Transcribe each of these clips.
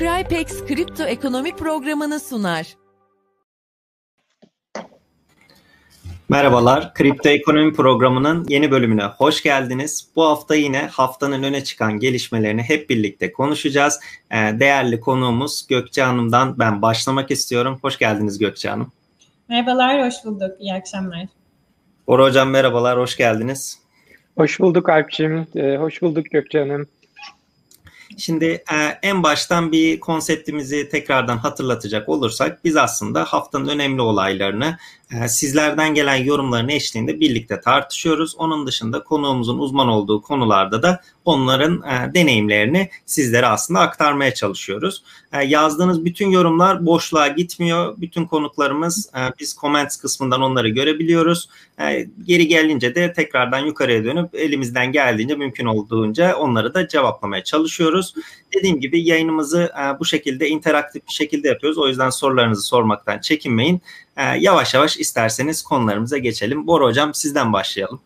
iCrypex kripto ekonomi programını sunar. Merhabalar, Kripto Ekonomi Programı'nın yeni bölümüne hoş geldiniz. Bu hafta yine haftanın öne çıkan gelişmelerini hep birlikte konuşacağız. Ee, değerli konuğumuz Gökçe Hanım'dan ben başlamak istiyorum. Hoş geldiniz Gökçe Hanım. Merhabalar, hoş bulduk. İyi akşamlar. Bora Hocam merhabalar, hoş geldiniz. Hoş bulduk Alp'ciğim, ee, hoş bulduk Gökçe Hanım. Şimdi e, en baştan bir konseptimizi tekrardan hatırlatacak olursak biz aslında haftanın önemli olaylarını e, sizlerden gelen yorumların eşliğinde birlikte tartışıyoruz. Onun dışında konuğumuzun uzman olduğu konularda da onların e, deneyimlerini sizlere aslında aktarmaya çalışıyoruz. E, yazdığınız bütün yorumlar boşluğa gitmiyor. Bütün konuklarımız e, biz comments kısmından onları görebiliyoruz. E, geri gelince de tekrardan yukarıya dönüp elimizden geldiğince mümkün olduğunca onları da cevaplamaya çalışıyoruz. Dediğim gibi yayınımızı e, bu şekilde interaktif bir şekilde yapıyoruz. O yüzden sorularınızı sormaktan çekinmeyin. E, yavaş yavaş isterseniz konularımıza geçelim. Bora Hocam sizden başlayalım.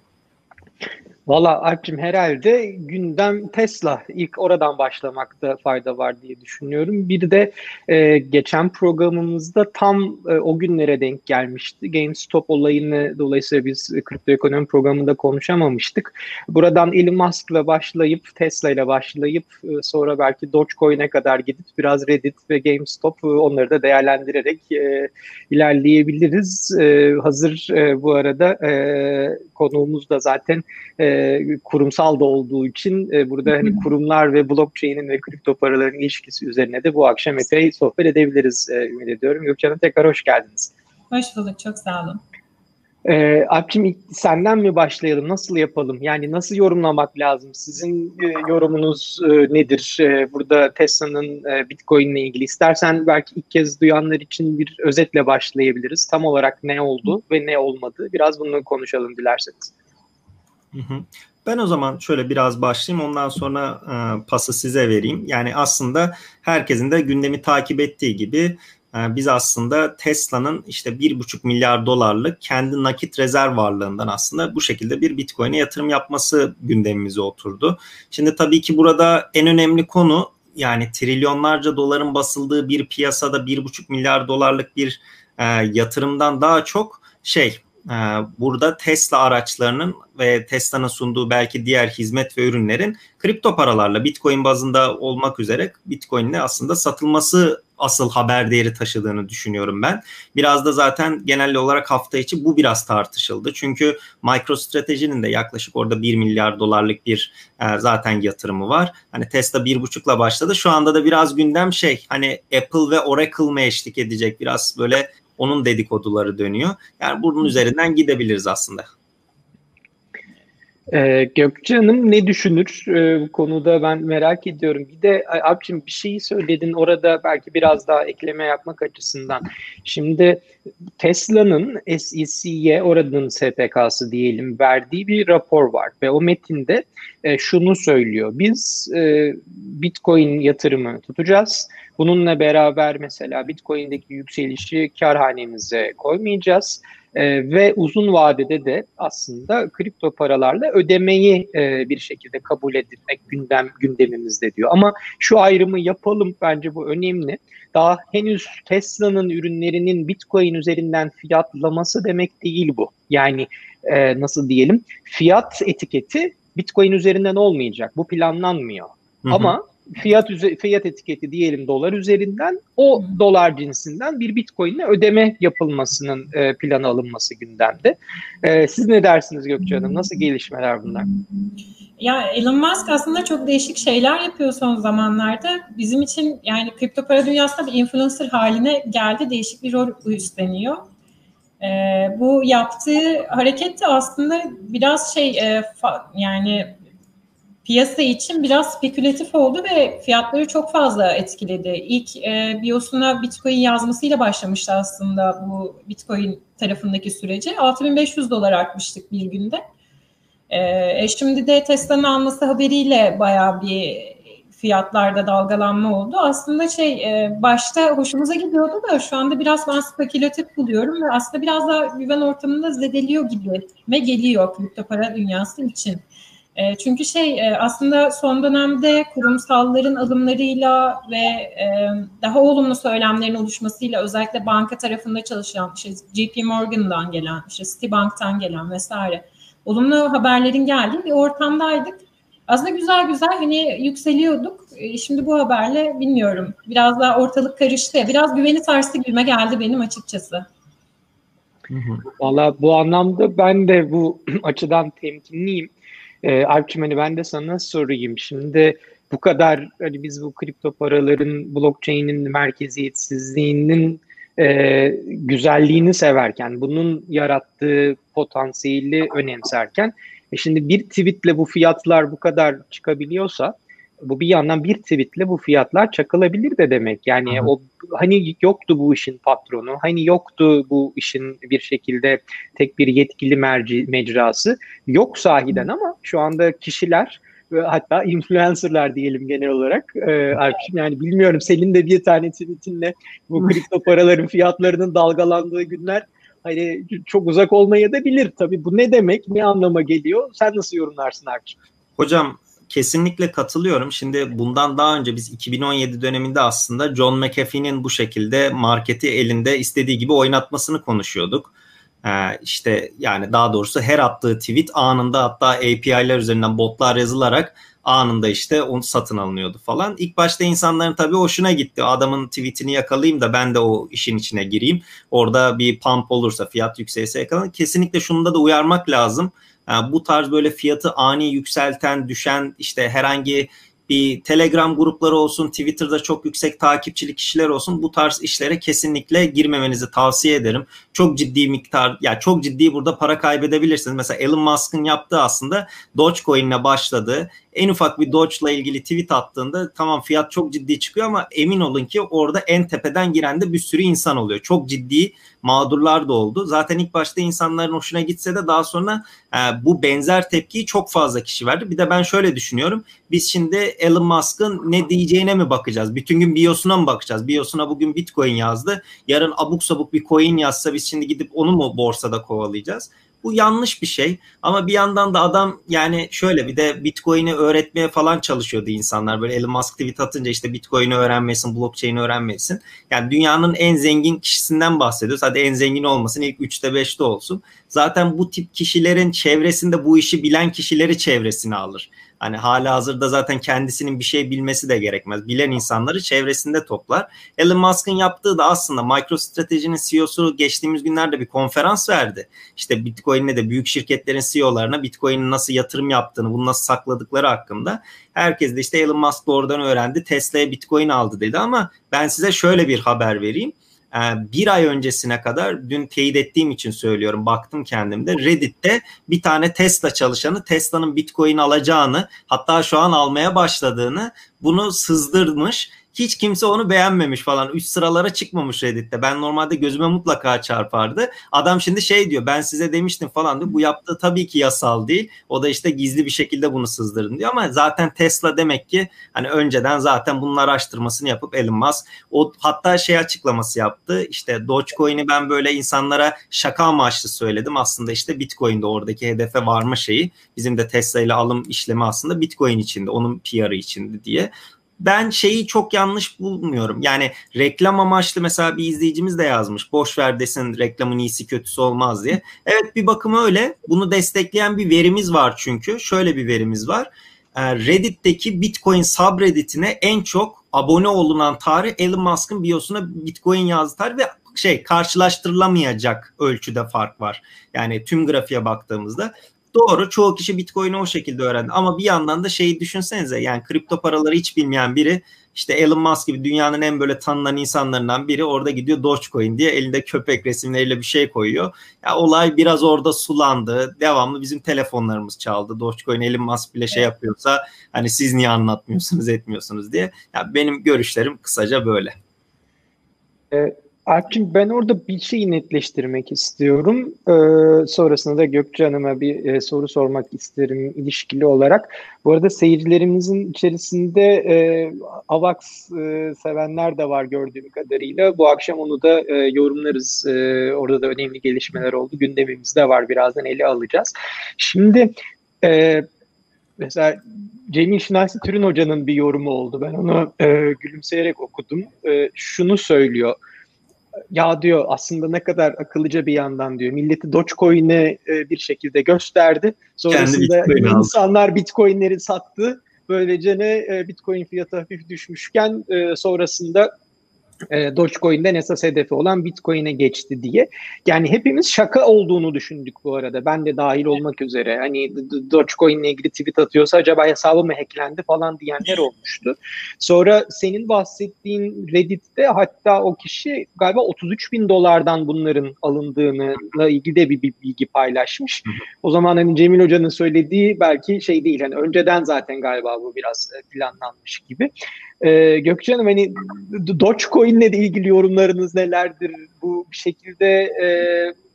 Valla Alp'cim herhalde gündem Tesla. ilk oradan başlamakta fayda var diye düşünüyorum. Bir de e, geçen programımızda tam e, o günlere denk gelmişti. GameStop olayını dolayısıyla biz kripto ekonomi programında konuşamamıştık. Buradan Elon Musk'la başlayıp Tesla ile başlayıp e, sonra belki Dogecoin'e kadar gidip biraz Reddit ve GameStop e, onları da değerlendirerek e, ilerleyebiliriz. E, hazır e, bu arada e, konuğumuz da zaten e, kurumsal da olduğu için e, burada hani kurumlar ve blockchain'in ve kripto paraların ilişkisi üzerine de bu akşam epey sohbet edebiliriz e, ümit ediyorum. Gökçe Hanım tekrar hoş geldiniz. Hoş bulduk, çok sağ olun. E, Alp'cim senden mi başlayalım? Nasıl yapalım? Yani nasıl yorumlamak lazım? Sizin e, yorumunuz e, nedir? E, burada Tesla'nın e, Bitcoin ile ilgili istersen belki ilk kez duyanlar için bir özetle başlayabiliriz. Tam olarak ne oldu ve ne olmadı? Biraz bunu konuşalım dilerseniz. Ben o zaman şöyle biraz başlayayım ondan sonra e, pası size vereyim. Yani aslında herkesin de gündemi takip ettiği gibi e, biz aslında Tesla'nın işte 1,5 milyar dolarlık kendi nakit rezerv varlığından aslında bu şekilde bir Bitcoin'e yatırım yapması gündemimize oturdu. Şimdi tabii ki burada en önemli konu yani trilyonlarca doların basıldığı bir piyasada 1,5 milyar dolarlık bir e, yatırımdan daha çok şey burada Tesla araçlarının ve Tesla'nın sunduğu belki diğer hizmet ve ürünlerin kripto paralarla Bitcoin bazında olmak üzere Bitcoin'le aslında satılması asıl haber değeri taşıdığını düşünüyorum ben. Biraz da zaten genel olarak hafta içi bu biraz tartışıldı. Çünkü MicroStrategy'nin de yaklaşık orada 1 milyar dolarlık bir e, zaten yatırımı var. Hani Tesla 1,5'la başladı. Şu anda da biraz gündem şey hani Apple ve Oracle mı eşlik edecek? Biraz böyle onun dedikoduları dönüyor. Yani bunun üzerinden gidebiliriz aslında. Ee, Gökçe Hanım ne düşünür ee, bu konuda ben merak ediyorum. Bir de abicim bir şeyi söyledin orada belki biraz daha ekleme yapmak açısından. Şimdi Tesla'nın SEC'ye oranın SPK'sı diyelim verdiği bir rapor var ve o metinde e, şunu söylüyor. Biz e, Bitcoin yatırımı tutacağız. Bununla beraber mesela Bitcoin'deki yükselişi karhanemize koymayacağız e, ve uzun vadede de aslında kripto paralarla ödemeyi e, bir şekilde kabul edilmek gündem gündemimizde diyor. Ama şu ayrımı yapalım bence bu önemli. Daha henüz Tesla'nın ürünlerinin Bitcoin üzerinden fiyatlaması demek değil bu. Yani e, nasıl diyelim fiyat etiketi Bitcoin üzerinden olmayacak. Bu planlanmıyor. Hı hı. Ama fiyat fiyat etiketi diyelim dolar üzerinden o dolar cinsinden bir bitcoin'le ödeme yapılmasının e, planı alınması gündemde. E, siz ne dersiniz Gökçe Hanım? Nasıl gelişmeler bunlar? Ya Elon Musk aslında çok değişik şeyler yapıyor son zamanlarda. Bizim için yani kripto para dünyasında bir influencer haline geldi. Değişik bir rol üstleniyor. Ee, bu yaptığı hareket de aslında biraz şey e, fa, yani piyasa için biraz spekülatif oldu ve fiyatları çok fazla etkiledi. İlk e, biosuna Bitcoin yazmasıyla başlamıştı aslında bu Bitcoin tarafındaki süreci. 6500 dolar artmıştık bir günde. E, e, şimdi de Tesla'nın alması haberiyle bayağı bir fiyatlarda dalgalanma oldu. Aslında şey e, başta hoşumuza gidiyordu da şu anda biraz ben spekülatif buluyorum ve aslında biraz daha güven ortamında zedeliyor gibi ve geliyor kripto para dünyası için. E, çünkü şey e, aslında son dönemde kurumsalların alımlarıyla ve e, daha olumlu söylemlerin oluşmasıyla özellikle banka tarafında çalışan işte JP Morgan'dan gelen, işte Citibank'tan gelen vesaire olumlu haberlerin geldiği bir ortamdaydık. Aslında güzel güzel hani yükseliyorduk. Şimdi bu haberle bilmiyorum. Biraz daha ortalık karıştı. Biraz güveni sarstı gibime geldi benim açıkçası. Valla bu anlamda ben de bu açıdan temkinliyim. Ee, Alpçim hani ben de sana sorayım. Şimdi bu kadar hani biz bu kripto paraların blockchain'in merkeziyetsizliğinin e, güzelliğini severken, bunun yarattığı potansiyeli önemserken, e şimdi bir tweetle bu fiyatlar bu kadar çıkabiliyorsa, bu bir yandan bir tweetle bu fiyatlar çakılabilir de demek. Yani Hı. o hani yoktu bu işin patronu, hani yoktu bu işin bir şekilde tek bir yetkili merci, mecrası. Yok sahiden ama şu anda kişiler ve hatta influencerlar diyelim genel olarak. Ee, Alp'cim yani bilmiyorum senin de bir tane tweetinle bu kripto paraların fiyatlarının dalgalandığı günler hani çok uzak olmaya da bilir. Tabii bu ne demek, ne anlama geliyor? Sen nasıl yorumlarsın Alp'cim? Hocam kesinlikle katılıyorum. Şimdi bundan daha önce biz 2017 döneminde aslında John McAfee'nin bu şekilde marketi elinde istediği gibi oynatmasını konuşuyorduk. Ee, işte yani daha doğrusu her attığı tweet anında hatta API'ler üzerinden botlar yazılarak anında işte onu satın alınıyordu falan. İlk başta insanların tabii hoşuna gitti. Adamın tweetini yakalayayım da ben de o işin içine gireyim. Orada bir pump olursa fiyat yükselirse yakalanır. Kesinlikle şunu da uyarmak lazım. Bu tarz böyle fiyatı ani yükselten, düşen işte herhangi bir Telegram grupları olsun, Twitter'da çok yüksek takipçili kişiler olsun bu tarz işlere kesinlikle girmemenizi tavsiye ederim. Çok ciddi miktar, ya yani çok ciddi burada para kaybedebilirsiniz. Mesela Elon Musk'ın yaptığı aslında Dogecoin'le başladı en ufak bir Doge'la ilgili tweet attığında tamam fiyat çok ciddi çıkıyor ama emin olun ki orada en tepeden giren de bir sürü insan oluyor. Çok ciddi mağdurlar da oldu. Zaten ilk başta insanların hoşuna gitse de daha sonra e, bu benzer tepkiyi çok fazla kişi verdi. Bir de ben şöyle düşünüyorum. Biz şimdi Elon Musk'ın ne diyeceğine mi bakacağız? Bütün gün biosuna mı bakacağız? Biosuna bugün Bitcoin yazdı. Yarın abuk sabuk bir coin yazsa biz şimdi gidip onu mu borsada kovalayacağız? Bu yanlış bir şey ama bir yandan da adam yani şöyle bir de Bitcoin'i öğretmeye falan çalışıyordu insanlar. Böyle Elon Musk tweet atınca işte Bitcoin'i öğrenmesin, blockchain'i öğrenmesin. Yani dünyanın en zengin kişisinden bahsediyoruz. Hadi en zengin olmasın ilk 3'te 5'te olsun. Zaten bu tip kişilerin çevresinde bu işi bilen kişileri çevresine alır. Hani hala hazırda zaten kendisinin bir şey bilmesi de gerekmez. Bilen insanları çevresinde toplar. Elon Musk'ın yaptığı da aslında MicroStrategy'nin CEO'su geçtiğimiz günlerde bir konferans verdi. İşte Bitcoin'e de büyük şirketlerin CEO'larına Bitcoin'in nasıl yatırım yaptığını, bunu nasıl sakladıkları hakkında. Herkes de işte Elon Musk doğrudan öğrendi. Tesla'ya Bitcoin aldı dedi ama ben size şöyle bir haber vereyim. Ee, bir ay öncesine kadar dün teyit ettiğim için söylüyorum baktım kendimde. Reddit'te bir tane Tesla çalışanı Tesla'nın Bitcoin alacağını hatta şu an almaya başladığını bunu sızdırmış hiç kimse onu beğenmemiş falan. Üst sıralara çıkmamış Reddit'te. Ben normalde gözüme mutlaka çarpardı. Adam şimdi şey diyor ben size demiştim falan diyor. Bu yaptığı tabii ki yasal değil. O da işte gizli bir şekilde bunu sızdırın diyor. Ama zaten Tesla demek ki hani önceden zaten bunun araştırmasını yapıp Elon Musk o hatta şey açıklaması yaptı. İşte Dogecoin'i ben böyle insanlara şaka amaçlı söyledim. Aslında işte Bitcoin'de oradaki hedefe varma şeyi. Bizim de Tesla ile alım işlemi aslında Bitcoin içinde. Onun PR'ı içinde diye ben şeyi çok yanlış bulmuyorum. Yani reklam amaçlı mesela bir izleyicimiz de yazmış. Boş ver desin reklamın iyisi kötüsü olmaz diye. Evet bir bakıma öyle. Bunu destekleyen bir verimiz var çünkü. Şöyle bir verimiz var. Ee, Reddit'teki Bitcoin subreddit'ine en çok abone olunan tarih Elon Musk'ın biosuna Bitcoin yazdı tarih ve şey karşılaştırılamayacak ölçüde fark var. Yani tüm grafiğe baktığımızda Doğru çoğu kişi Bitcoin'i o şekilde öğrendi ama bir yandan da şeyi düşünsenize yani kripto paraları hiç bilmeyen biri işte Elon Musk gibi dünyanın en böyle tanınan insanlarından biri orada gidiyor Dogecoin diye elinde köpek resimleriyle bir şey koyuyor. Ya olay biraz orada sulandı. Devamlı bizim telefonlarımız çaldı. Dogecoin Elon Musk bile şey yapıyorsa hani siz niye anlatmıyorsunuz etmiyorsunuz diye. Ya benim görüşlerim kısaca böyle. Evet. Alp'cim ben orada bir şeyi netleştirmek istiyorum. Ee, sonrasında da Gökçe Hanım'a bir e, soru sormak isterim ilişkili olarak. Bu arada seyircilerimizin içerisinde e, AVAX e, sevenler de var gördüğüm kadarıyla. Bu akşam onu da e, yorumlarız. E, orada da önemli gelişmeler oldu. Gündemimizde var. Birazdan ele alacağız. Şimdi e, mesela Cemil Şinasi Türün Hoca'nın bir yorumu oldu. Ben onu e, gülümseyerek okudum. E, şunu söylüyor. Ya diyor aslında ne kadar akıllıca bir yandan diyor. Milleti Dogecoin'e e, bir şekilde gösterdi. Sonrasında insanlar Bitcoin'leri sattı. Böylece ne e, Bitcoin fiyatı hafif düşmüşken e, sonrasında e, Dogecoin'den esas hedefi olan Bitcoin'e geçti diye. Yani hepimiz şaka olduğunu düşündük bu arada. Ben de dahil olmak üzere. Hani Dogecoin'le ilgili tweet atıyorsa acaba hesabı mı hacklendi falan diyenler olmuştu. Sonra senin bahsettiğin Reddit'te hatta o kişi galiba 33 bin dolardan bunların alındığına ilgili de bir, bir bilgi paylaşmış. O zaman hani Cemil Hoca'nın söylediği belki şey değil. Hani önceden zaten galiba bu biraz e, planlanmış gibi. Ee, Gökçe Hanım hani Dogecoin'le de ilgili yorumlarınız nelerdir? Bu bir şekilde e,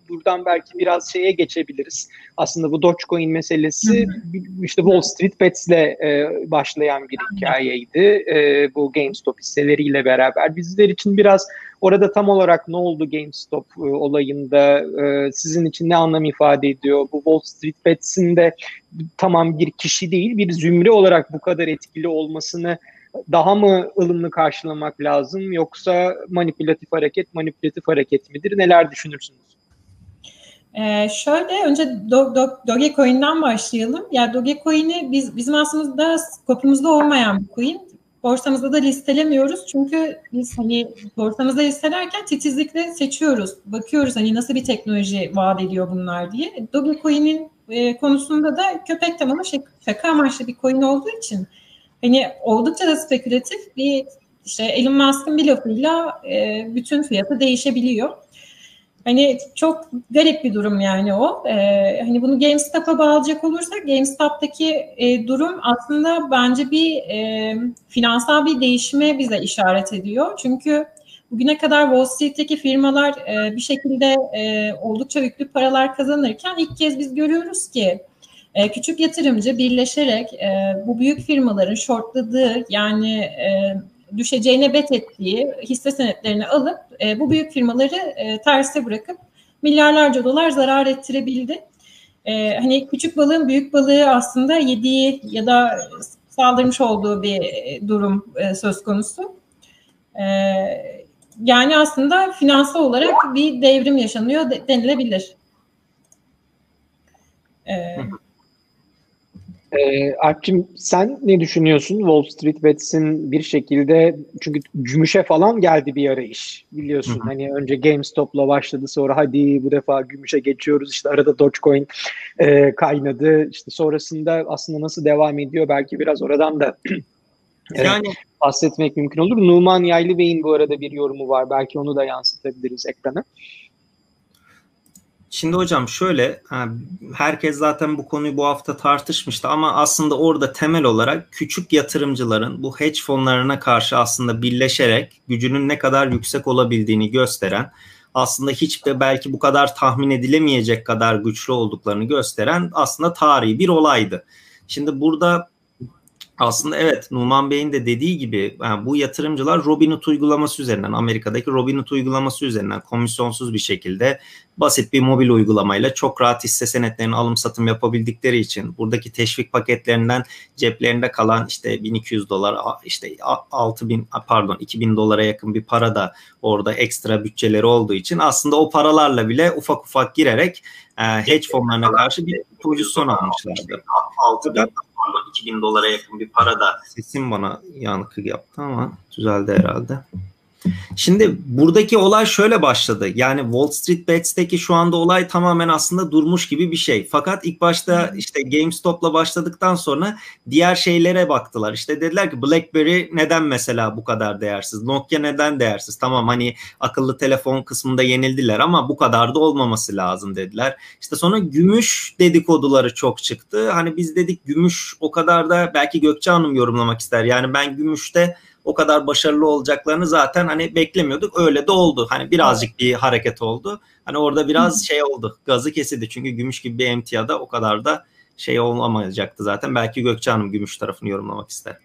buradan belki biraz şeye geçebiliriz. Aslında bu Dogecoin meselesi işte Wall Street Bets'le e, başlayan bir hikayeydi. E, bu GameStop hisseleriyle beraber. Bizler için biraz orada tam olarak ne oldu GameStop e, olayında? E, sizin için ne anlam ifade ediyor? Bu Wall Street Bets'in de tamam bir kişi değil bir zümre olarak bu kadar etkili olmasını daha mı ılımlı karşılamak lazım yoksa manipülatif hareket manipülatif hareket midir? Neler düşünürsünüz? Ee, şöyle önce Do Do Dogecoin'den başlayalım. Ya yani Dogecoin'i biz bizim aslında skopumuzda olmayan bir coin. Borsamızda da listelemiyoruz. Çünkü biz hani borsamızda listelerken titizlikle seçiyoruz. Bakıyoruz hani nasıl bir teknoloji vaat ediyor bunlar diye. Dogecoin'in e, konusunda da köpek tamamı şaka amaçlı bir coin olduğu için hani oldukça da spekülatif bir işte Elon Musk'ın bir lafıyla e, bütün fiyatı değişebiliyor. Hani çok garip bir durum yani o. Ee, hani bunu GameStop'a bağlayacak olursak GameStop'taki e, durum aslında bence bir e, finansal bir değişime bize işaret ediyor. Çünkü bugüne kadar Wall Street'teki firmalar e, bir şekilde e, oldukça yüklü paralar kazanırken ilk kez biz görüyoruz ki e, küçük yatırımcı birleşerek e, bu büyük firmaların shortladığı yani e, düşeceğine bet ettiği hisse senetlerini alıp e, bu büyük firmaları e, terse bırakıp milyarlarca dolar zarar ettirebildi. E, hani küçük balığın büyük balığı aslında yediği ya da saldırmış olduğu bir durum e, söz konusu. E, yani aslında finansal olarak bir devrim yaşanıyor denilebilir. E, ee, Alp'cim sen ne düşünüyorsun? Wall Street Bets'in bir şekilde çünkü gümüşe falan geldi bir ara iş biliyorsun. Hı hı. Hani önce GameStop'la başladı sonra hadi bu defa gümüşe geçiyoruz. İşte arada Dogecoin e, kaynadı. İşte sonrasında aslında nasıl devam ediyor belki biraz oradan da yani bahsetmek mümkün olur. Numan Yaylı Bey'in bu arada bir yorumu var. Belki onu da yansıtabiliriz ekrana. Şimdi hocam şöyle herkes zaten bu konuyu bu hafta tartışmıştı ama aslında orada temel olarak küçük yatırımcıların bu hedge fonlarına karşı aslında birleşerek gücünün ne kadar yüksek olabildiğini gösteren aslında hiç de belki bu kadar tahmin edilemeyecek kadar güçlü olduklarını gösteren aslında tarihi bir olaydı. Şimdi burada aslında evet Numan Bey'in de dediği gibi yani bu yatırımcılar Robinhood uygulaması üzerinden Amerika'daki Robinhood uygulaması üzerinden komisyonsuz bir şekilde basit bir mobil uygulamayla çok rahat hisse senetlerinin alım satım yapabildikleri için buradaki teşvik paketlerinden ceplerinde kalan işte 1200 dolar işte 6000 pardon 2000 dolara yakın bir para da orada ekstra bütçeleri olduğu için aslında o paralarla bile ufak ufak girerek e, hedge fonlarına karşı bir pozisyon almışlardı. 6000 2000 dolara yakın bir para da sesim bana yankı yaptı ama düzeldi herhalde. Şimdi buradaki olay şöyle başladı. Yani Wall Street Bets'teki şu anda olay tamamen aslında durmuş gibi bir şey. Fakat ilk başta işte GameStop'la başladıktan sonra diğer şeylere baktılar. İşte dediler ki BlackBerry neden mesela bu kadar değersiz? Nokia neden değersiz? Tamam hani akıllı telefon kısmında yenildiler ama bu kadar da olmaması lazım dediler. İşte sonra gümüş dedikoduları çok çıktı. Hani biz dedik gümüş o kadar da belki Gökçe Hanım yorumlamak ister. Yani ben gümüşte o kadar başarılı olacaklarını zaten hani beklemiyorduk. Öyle de oldu. Hani birazcık bir hareket oldu. Hani orada biraz şey oldu. Gazı kesildi. Çünkü gümüş gibi bir emtiyada o kadar da şey olamayacaktı zaten. Belki Gökçe Hanım gümüş tarafını yorumlamak ister.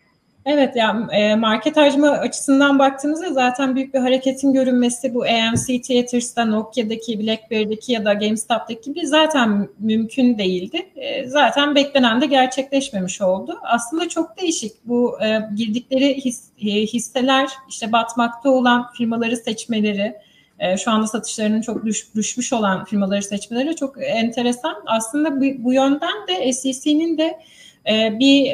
Evet yani e, market hacmi açısından baktığınızda zaten büyük bir hareketin görünmesi bu AMC Theaters'ta, Nokia'daki, BlackBerry'deki ya da GameStop'taki gibi zaten mümkün değildi. E, zaten beklenen de gerçekleşmemiş oldu. Aslında çok değişik bu e, girdikleri his, hisseler işte batmakta olan firmaları seçmeleri, şu anda satışlarının çok düş, düşmüş olan firmaları seçmeleri çok enteresan. Aslında bu, bu yönden de SEC'nin de bir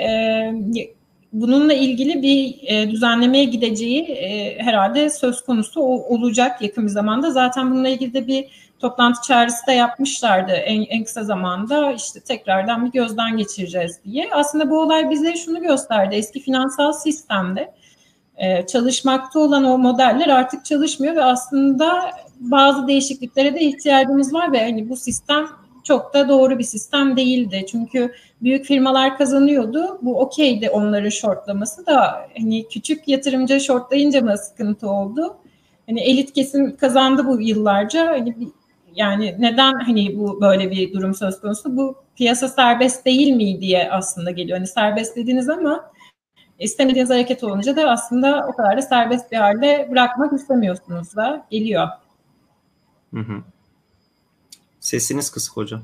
bununla ilgili bir e, düzenlemeye gideceği e, herhalde söz konusu olacak yakın bir zamanda. Zaten bununla ilgili de bir toplantı çağrısı da yapmışlardı en, en kısa zamanda işte tekrardan bir gözden geçireceğiz diye. Aslında bu olay bize şunu gösterdi. Eski finansal sistemde e, çalışmakta olan o modeller artık çalışmıyor ve aslında bazı değişikliklere de ihtiyacımız var ve hani bu sistem çok da doğru bir sistem değildi. Çünkü büyük firmalar kazanıyordu. Bu okeydi onların shortlaması da hani küçük yatırımcı shortlayınca mı sıkıntı oldu? Hani elit kesim kazandı bu yıllarca. Hani yani neden hani bu böyle bir durum söz konusu? Bu piyasa serbest değil mi diye aslında geliyor. Hani serbest dediniz ama istemediğiniz hareket olunca da aslında o kadar da serbest bir halde bırakmak istemiyorsunuz da geliyor. Hı hı. Sesiniz kısık hocam.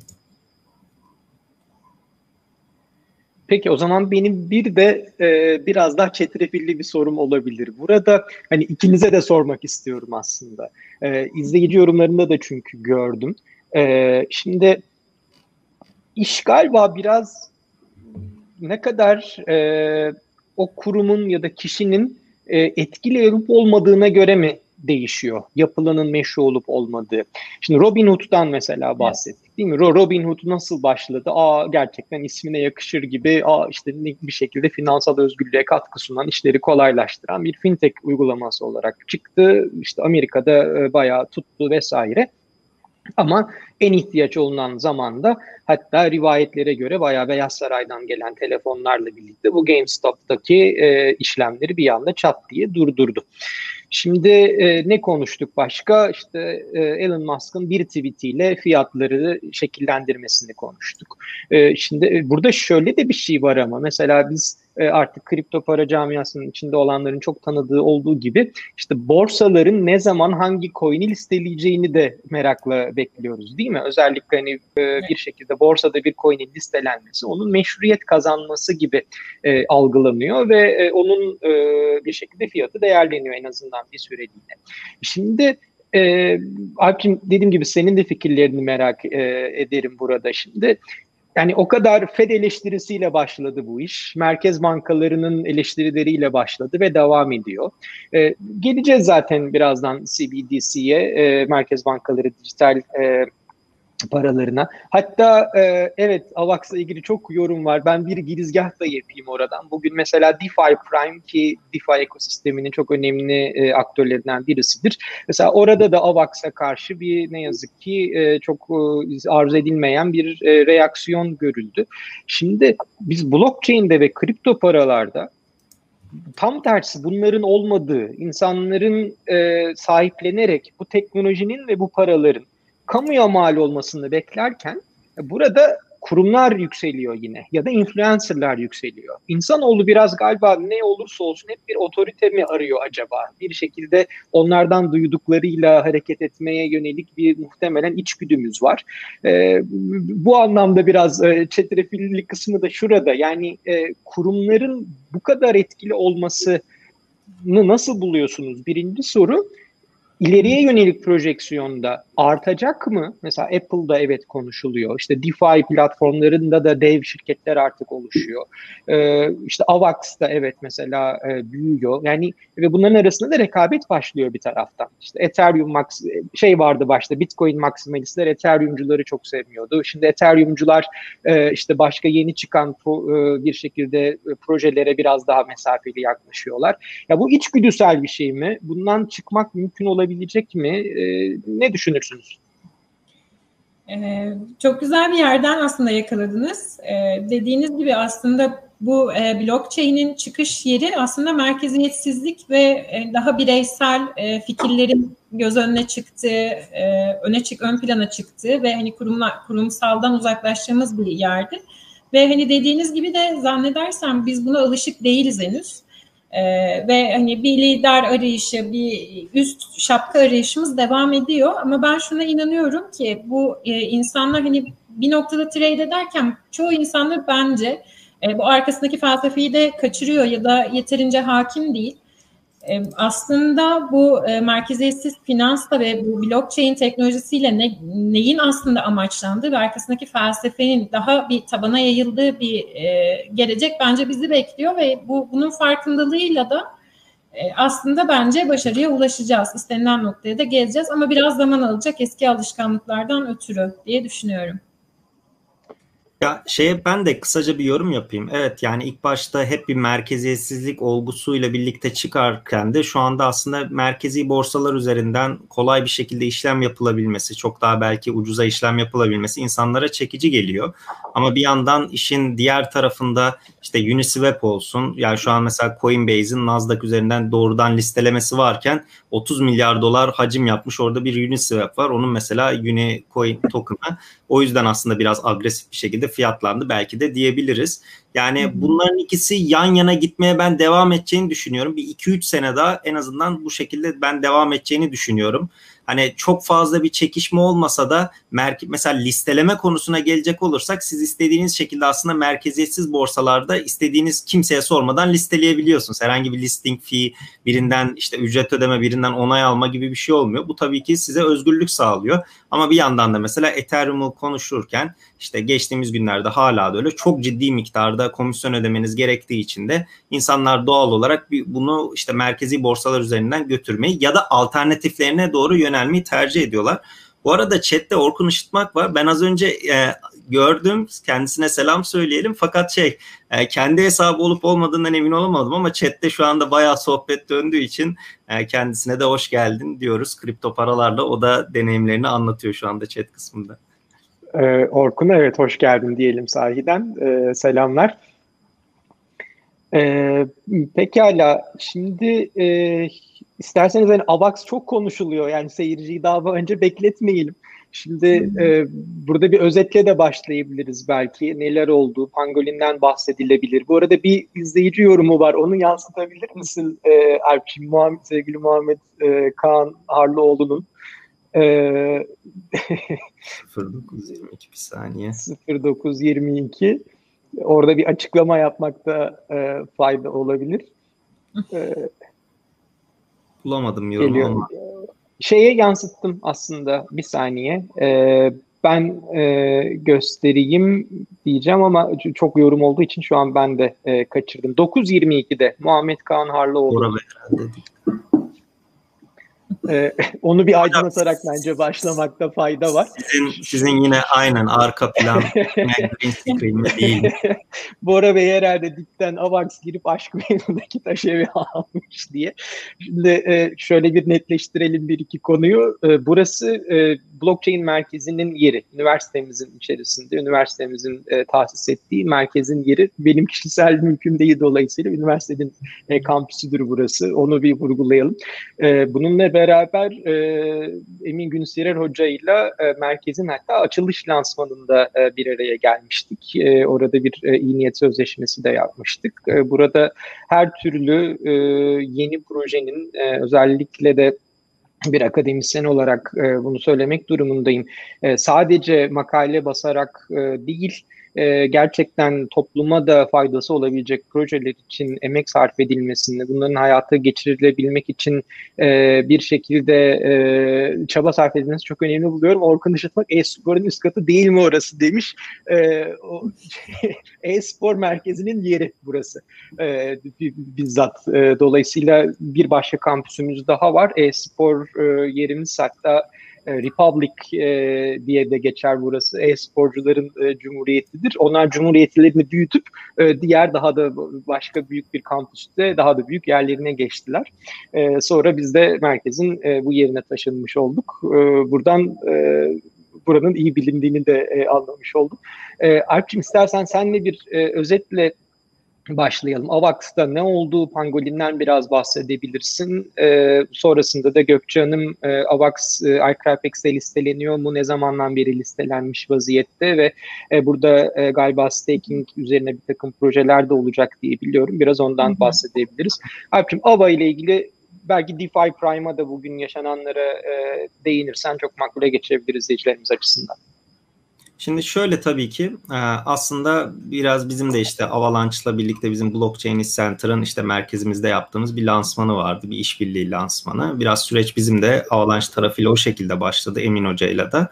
Peki o zaman benim bir de e, biraz daha çetrefilli bir sorum olabilir. Burada hani ikinize de sormak istiyorum aslında. E, izleyici yorumlarında da çünkü gördüm. E, şimdi iş galiba biraz ne kadar e, o kurumun ya da kişinin e, etkili olup olmadığına göre mi değişiyor. Yapılanın meşru olup olmadığı. Şimdi Robin Hood'dan mesela bahsettik değil mi? Robin Hood nasıl başladı? Aa gerçekten ismine yakışır gibi aa işte bir şekilde finansal özgürlüğe katkı sunan, işleri kolaylaştıran bir fintech uygulaması olarak çıktı. İşte Amerika'da e, bayağı tuttu vesaire. Ama en ihtiyaç olunan zamanda hatta rivayetlere göre bayağı Beyaz Saray'dan gelen telefonlarla birlikte bu GameStop'taki e, işlemleri bir anda çat diye durdurdu. Şimdi e, ne konuştuk başka? İşte e, Elon Musk'ın bir tweetiyle fiyatları şekillendirmesini konuştuk. E, şimdi e, burada şöyle de bir şey var ama mesela biz e, artık kripto para camiasının içinde olanların çok tanıdığı olduğu gibi işte borsaların ne zaman hangi coin'i listeleyeceğini de merakla bekliyoruz değil mi? Özellikle hani e, bir şekilde borsada bir coin'in listelenmesi onun meşruiyet kazanması gibi e, algılanıyor ve e, onun e, bir şekilde fiyatı değerleniyor en azından bir süreliğine. Şimdi e, Alp'cim dediğim gibi senin de fikirlerini merak e, ederim burada şimdi. Yani o kadar Fed eleştirisiyle başladı bu iş. Merkez bankalarının eleştirileriyle başladı ve devam ediyor. Ee, geleceğiz zaten birazdan CBDC'ye, e, merkez bankaları dijital e, paralarına. Hatta e, evet AVAX'la ilgili çok yorum var. Ben bir girizgah da yapayım oradan. Bugün mesela DeFi Prime ki DeFi ekosisteminin çok önemli e, aktörlerinden birisidir. Mesela orada da AVAX'a karşı bir ne yazık ki e, çok e, arzu edilmeyen bir e, reaksiyon görüldü. Şimdi biz blockchain'de ve kripto paralarda tam tersi bunların olmadığı, insanların e, sahiplenerek bu teknolojinin ve bu paraların kamuya mal olmasını beklerken burada kurumlar yükseliyor yine ya da influencerlar yükseliyor. İnsanoğlu biraz galiba ne olursa olsun hep bir otorite mi arıyor acaba? Bir şekilde onlardan duyduklarıyla hareket etmeye yönelik bir muhtemelen içgüdümüz var. Ee, bu anlamda biraz e, çetrefilli kısmı da şurada. Yani e, kurumların bu kadar etkili olmasını nasıl buluyorsunuz? Birinci soru. İleriye yönelik projeksiyonda artacak mı? Mesela Apple'da evet konuşuluyor. İşte DeFi platformlarında da dev şirketler artık oluşuyor. Ee, işte Avax'da evet mesela e, büyüyor. Yani ve bunların arasında da rekabet başlıyor bir taraftan. İşte Ethereum Max şey vardı başta Bitcoin maksimalistler Ethereum'cuları çok sevmiyordu. Şimdi Ethereum'cular e, işte başka yeni çıkan pro, e, bir şekilde e, projelere biraz daha mesafeli yaklaşıyorlar. Ya bu içgüdüsel bir şey mi? Bundan çıkmak mümkün olabilecek mi? E, ne düşünürsünüz? Düşünürsünüz? Ee, çok güzel bir yerden aslında yakaladınız. Ee, dediğiniz gibi aslında bu e, blockchain'in çıkış yeri aslında merkeziyetsizlik ve e, daha bireysel e, fikirlerin göz önüne çıktığı, e, öne çık ön plana çıktığı ve hani kurumlar kurumsaldan uzaklaştığımız bir yerdi. Ve hani dediğiniz gibi de zannedersem biz buna alışık değiliz henüz. Ee, ve hani bir lider arayışı, bir üst şapka arayışımız devam ediyor. Ama ben şuna inanıyorum ki bu e, insanlar hani bir noktada trade ederken çoğu insanlar bence e, bu arkasındaki felsefeyi de kaçırıyor ya da yeterince hakim değil. E, aslında bu e, merkeziyetsiz finansla ve bu blockchain teknolojisiyle ne, neyin aslında amaçlandığı ve arkasındaki felsefenin daha bir tabana yayıldığı bir e, gelecek bence bizi bekliyor ve bu bunun farkındalığıyla da e, aslında bence başarıya ulaşacağız. İstenilen noktaya da geleceğiz ama biraz zaman alacak eski alışkanlıklardan ötürü diye düşünüyorum. Ya şeye ben de kısaca bir yorum yapayım. Evet yani ilk başta hep bir merkeziyetsizlik olgusuyla birlikte çıkarken de şu anda aslında merkezi borsalar üzerinden kolay bir şekilde işlem yapılabilmesi, çok daha belki ucuza işlem yapılabilmesi insanlara çekici geliyor. Ama bir yandan işin diğer tarafında işte Uniswap olsun. Yani şu an mesela Coinbase'in Nasdaq üzerinden doğrudan listelemesi varken 30 milyar dolar hacim yapmış orada bir Uniswap var. Onun mesela Unicoin token'ı o yüzden aslında biraz agresif bir şekilde fiyatlandı belki de diyebiliriz. Yani bunların ikisi yan yana gitmeye ben devam edeceğini düşünüyorum. Bir 2-3 sene daha en azından bu şekilde ben devam edeceğini düşünüyorum hani çok fazla bir çekişme olmasa da mesela listeleme konusuna gelecek olursak siz istediğiniz şekilde aslında merkeziyetsiz borsalarda istediğiniz kimseye sormadan listeleyebiliyorsunuz. Herhangi bir listing fee birinden işte ücret ödeme birinden onay alma gibi bir şey olmuyor. Bu tabii ki size özgürlük sağlıyor. Ama bir yandan da mesela Ethereum'u konuşurken işte geçtiğimiz günlerde hala da öyle çok ciddi miktarda komisyon ödemeniz gerektiği için de insanlar doğal olarak bunu işte merkezi borsalar üzerinden götürmeyi ya da alternatiflerine doğru yönelmeyi tercih ediyorlar. Bu arada chatte Orkun Işıtmak var. Ben az önce e, gördüm. Kendisine selam söyleyelim. Fakat şey e, kendi hesabı olup olmadığından emin olamadım ama chatte şu anda bayağı sohbet döndüğü için e, kendisine de hoş geldin diyoruz. Kripto paralarla o da deneyimlerini anlatıyor şu anda chat kısmında. Ee, Orkun evet hoş geldin diyelim sahiden. Ee, selamlar. Ee, pekala şimdi e, isterseniz hani AVAX çok konuşuluyor yani seyirciyi daha önce bekletmeyelim. Şimdi e, burada bir özetle de başlayabiliriz belki. Neler oldu? Pangolin'den bahsedilebilir. Bu arada bir izleyici yorumu var. Onu yansıtabilir misin e, Alpçin? Muhammed, sevgili Muhammed e, Kaan Harlıoğlu'nun. E, 0922 bir saniye. 0922 orada bir açıklama yapmakta e, fayda olabilir. E, Bulamadım yorumu ama. Şeye yansıttım aslında bir saniye. E, ben e, göstereyim diyeceğim ama çok yorum olduğu için şu an ben de e, kaçırdım. 9.22'de Muhammed Kaan Harlıoğlu. Orada ee, onu bir aydınlatarak bence başlamakta fayda var. Sizin, sizin yine aynen arka plan green screen'li değil. Bora Bey herhalde dipten Avax girip aşk meydanındaki taş evi almış diye. Şimdi e, şöyle bir netleştirelim bir iki konuyu. E, burası e, blockchain merkezinin yeri. Üniversitemizin içerisinde, üniversitemizin e, tahsis ettiği merkezin yeri. Benim kişisel mümkün değil dolayısıyla üniversitenin e, kampüsüdür burası. Onu bir vurgulayalım. E, bununla beraber e, Emin Günsirer Hoca ile merkezin hatta açılış lansmanında e, bir araya gelmiştik. E, orada bir e, iyi niyet sözleşmesi de yapmıştık. E, burada her türlü e, yeni projenin e, özellikle de bir akademisyen olarak e, bunu söylemek durumundayım. E, sadece makale basarak e, değil, e, gerçekten topluma da faydası olabilecek projeler için emek sarf edilmesini, bunların hayata geçirilebilmek için e, bir şekilde e, çaba sarf edilmesi çok önemli buluyorum. Orkun Işıtmak e-sporun üst katı değil mi orası demiş. E, e-spor merkezinin yeri burası e, bizzat. E, dolayısıyla bir başka kampüsümüz daha var. E-spor e, yerimiz hatta Republic e, diye de geçer burası. E-sporcuların e, cumhuriyetidir. Onlar cumhuriyetlerini büyütüp e, diğer daha da başka büyük bir kampüste daha da büyük yerlerine geçtiler. E, sonra biz de merkezin e, bu yerine taşınmış olduk. E, buradan e, buranın iyi bilindiğini de e, anlamış olduk. E, Alp'cim istersen senle bir e, özetle başlayalım. Avax'ta ne oldu? Pangolin'den biraz bahsedebilirsin. E, sonrasında da Gökçe Hanım e, Avax e, iCrypex'te listeleniyor mu? Ne zamandan beri listelenmiş vaziyette ve e, burada e, galiba staking üzerine bir takım projeler de olacak diye biliyorum. Biraz ondan Hı-hı. bahsedebiliriz. Alp'cim Ava ile ilgili belki DeFi Prime'a da bugün yaşananlara e, değinirsen çok makbule geçebiliriz izleyicilerimiz açısından. Şimdi şöyle tabii ki e, aslında biraz bizim de işte Avalanche'la birlikte bizim Blockchain Center'ın işte merkezimizde yaptığımız bir lansmanı vardı. Bir işbirliği lansmanı. Biraz süreç bizim de Avalanche tarafıyla o şekilde başladı Emin Hoca'yla da.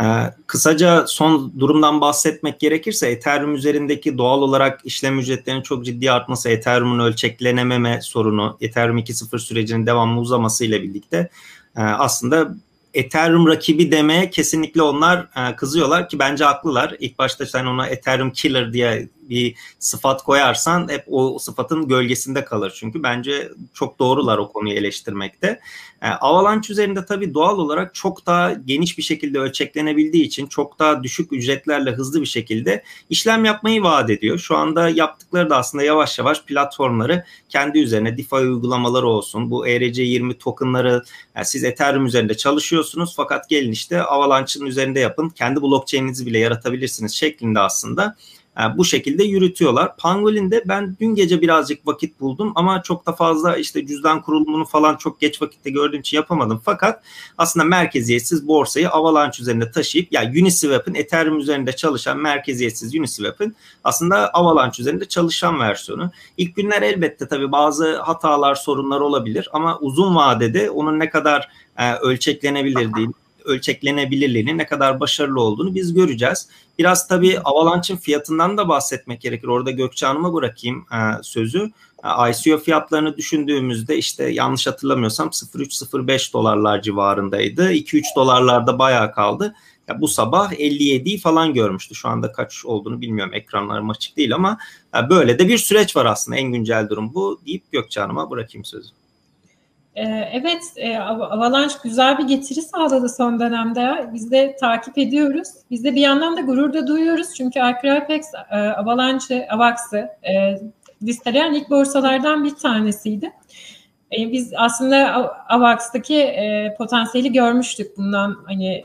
E, kısaca son durumdan bahsetmek gerekirse Ethereum üzerindeki doğal olarak işlem ücretlerinin çok ciddi artması, Ethereum'un ölçeklenememe sorunu, Ethereum 2.0 sürecinin devamlı uzaması ile birlikte e, aslında Ethereum rakibi demeye kesinlikle onlar e, kızıyorlar ki bence haklılar. İlk başta sen ona Ethereum killer diye bir sıfat koyarsan hep o sıfatın gölgesinde kalır. Çünkü bence çok doğrular o konuyu eleştirmekte. E, Avalanche üzerinde tabii doğal olarak çok daha geniş bir şekilde ölçeklenebildiği için çok daha düşük ücretlerle hızlı bir şekilde işlem yapmayı vaat ediyor. Şu anda yaptıkları da aslında yavaş yavaş platformları kendi üzerine DeFi uygulamaları olsun. Bu ERC20 tokenları yani siz Ethereum üzerinde çalışıyorsunuz fakat gelin işte Avalanche'ın üzerinde yapın. Kendi blockchain'inizi bile yaratabilirsiniz şeklinde aslında bu şekilde yürütüyorlar. Pangolin'de ben dün gece birazcık vakit buldum ama çok da fazla işte cüzdan kurulumunu falan çok geç vakitte gördüğüm için yapamadım. Fakat aslında merkeziyetsiz borsayı Avalanche üzerinde taşıyıp ya yani Uniswap'ın Ethereum üzerinde çalışan merkeziyetsiz Uniswap'ın aslında Avalanche üzerinde çalışan versiyonu. İlk günler elbette tabii bazı hatalar, sorunlar olabilir ama uzun vadede onun ne kadar e, ölçeklenebilir değil ölçeklenebilirliğinin ne kadar başarılı olduğunu biz göreceğiz. Biraz tabii Avalanche'ın fiyatından da bahsetmek gerekir. Orada Gökçe Hanım'a bırakayım e, sözü. E, ICO fiyatlarını düşündüğümüzde işte yanlış hatırlamıyorsam 0.3-0.5 dolarlar civarındaydı. 2-3 dolarlarda bayağı kaldı. Ya bu sabah 57'yi falan görmüştü. Şu anda kaç olduğunu bilmiyorum. Ekranlarım açık değil ama e, böyle de bir süreç var aslında. En güncel durum bu deyip Gökçe Hanım'a bırakayım sözü. Ee, evet, e, Avalanche güzel bir getiri sağladı son dönemde. Biz de takip ediyoruz. Biz de bir yandan da gurur da duyuyoruz. Çünkü Arcrypex, e, Avalanche, Avax'ı e, listeleyen ilk borsalardan bir tanesiydi. Biz aslında Avax'taki potansiyeli görmüştük bundan hani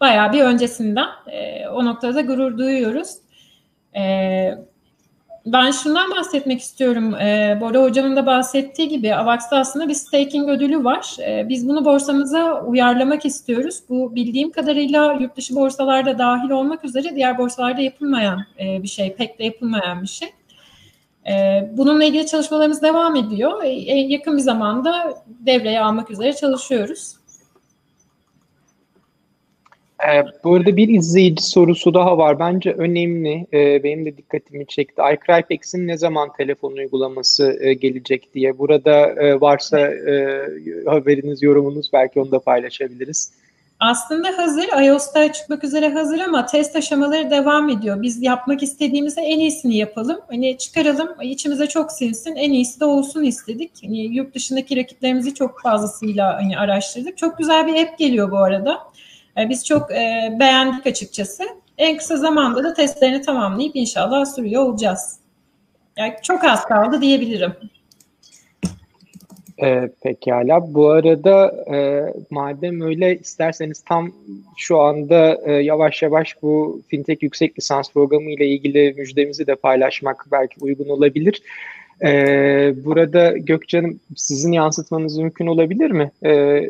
bayağı bir öncesinden. O noktada gurur duyuyoruz. Ben şundan bahsetmek istiyorum. Ee, Bora Hocam'ın da bahsettiği gibi Avax'ta aslında bir staking ödülü var. Ee, biz bunu borsamıza uyarlamak istiyoruz. Bu bildiğim kadarıyla yurt dışı borsalarda dahil olmak üzere diğer borsalarda yapılmayan e, bir şey, pek de yapılmayan bir şey. Ee, bununla ilgili çalışmalarımız devam ediyor. Ee, yakın bir zamanda devreye almak üzere çalışıyoruz. Ee, bu arada bir izleyici sorusu daha var. Bence önemli. Ee, benim de dikkatimi çekti. iCrypex'in ne zaman telefon uygulaması e, gelecek diye. Burada e, varsa e, haberiniz, yorumunuz belki onu da paylaşabiliriz. Aslında hazır. iOS'ta çıkmak üzere hazır ama test aşamaları devam ediyor. Biz yapmak istediğimizde en iyisini yapalım. Hani çıkaralım, içimize çok sinsin. En iyisi de olsun istedik. Hani yurt dışındaki rakiplerimizi çok fazlasıyla hani araştırdık. Çok güzel bir app geliyor bu arada. E, biz çok e, beğendik açıkçası. En kısa zamanda da testlerini tamamlayıp inşallah sürüyor olacağız. Yani çok az kaldı diyebilirim. E, pekala. Bu arada e, madem öyle isterseniz tam şu anda e, yavaş yavaş bu fintech yüksek lisans programı ile ilgili müjdemizi de paylaşmak belki uygun olabilir. E, burada Gökçen'im sizin yansıtmanız mümkün olabilir mi? E,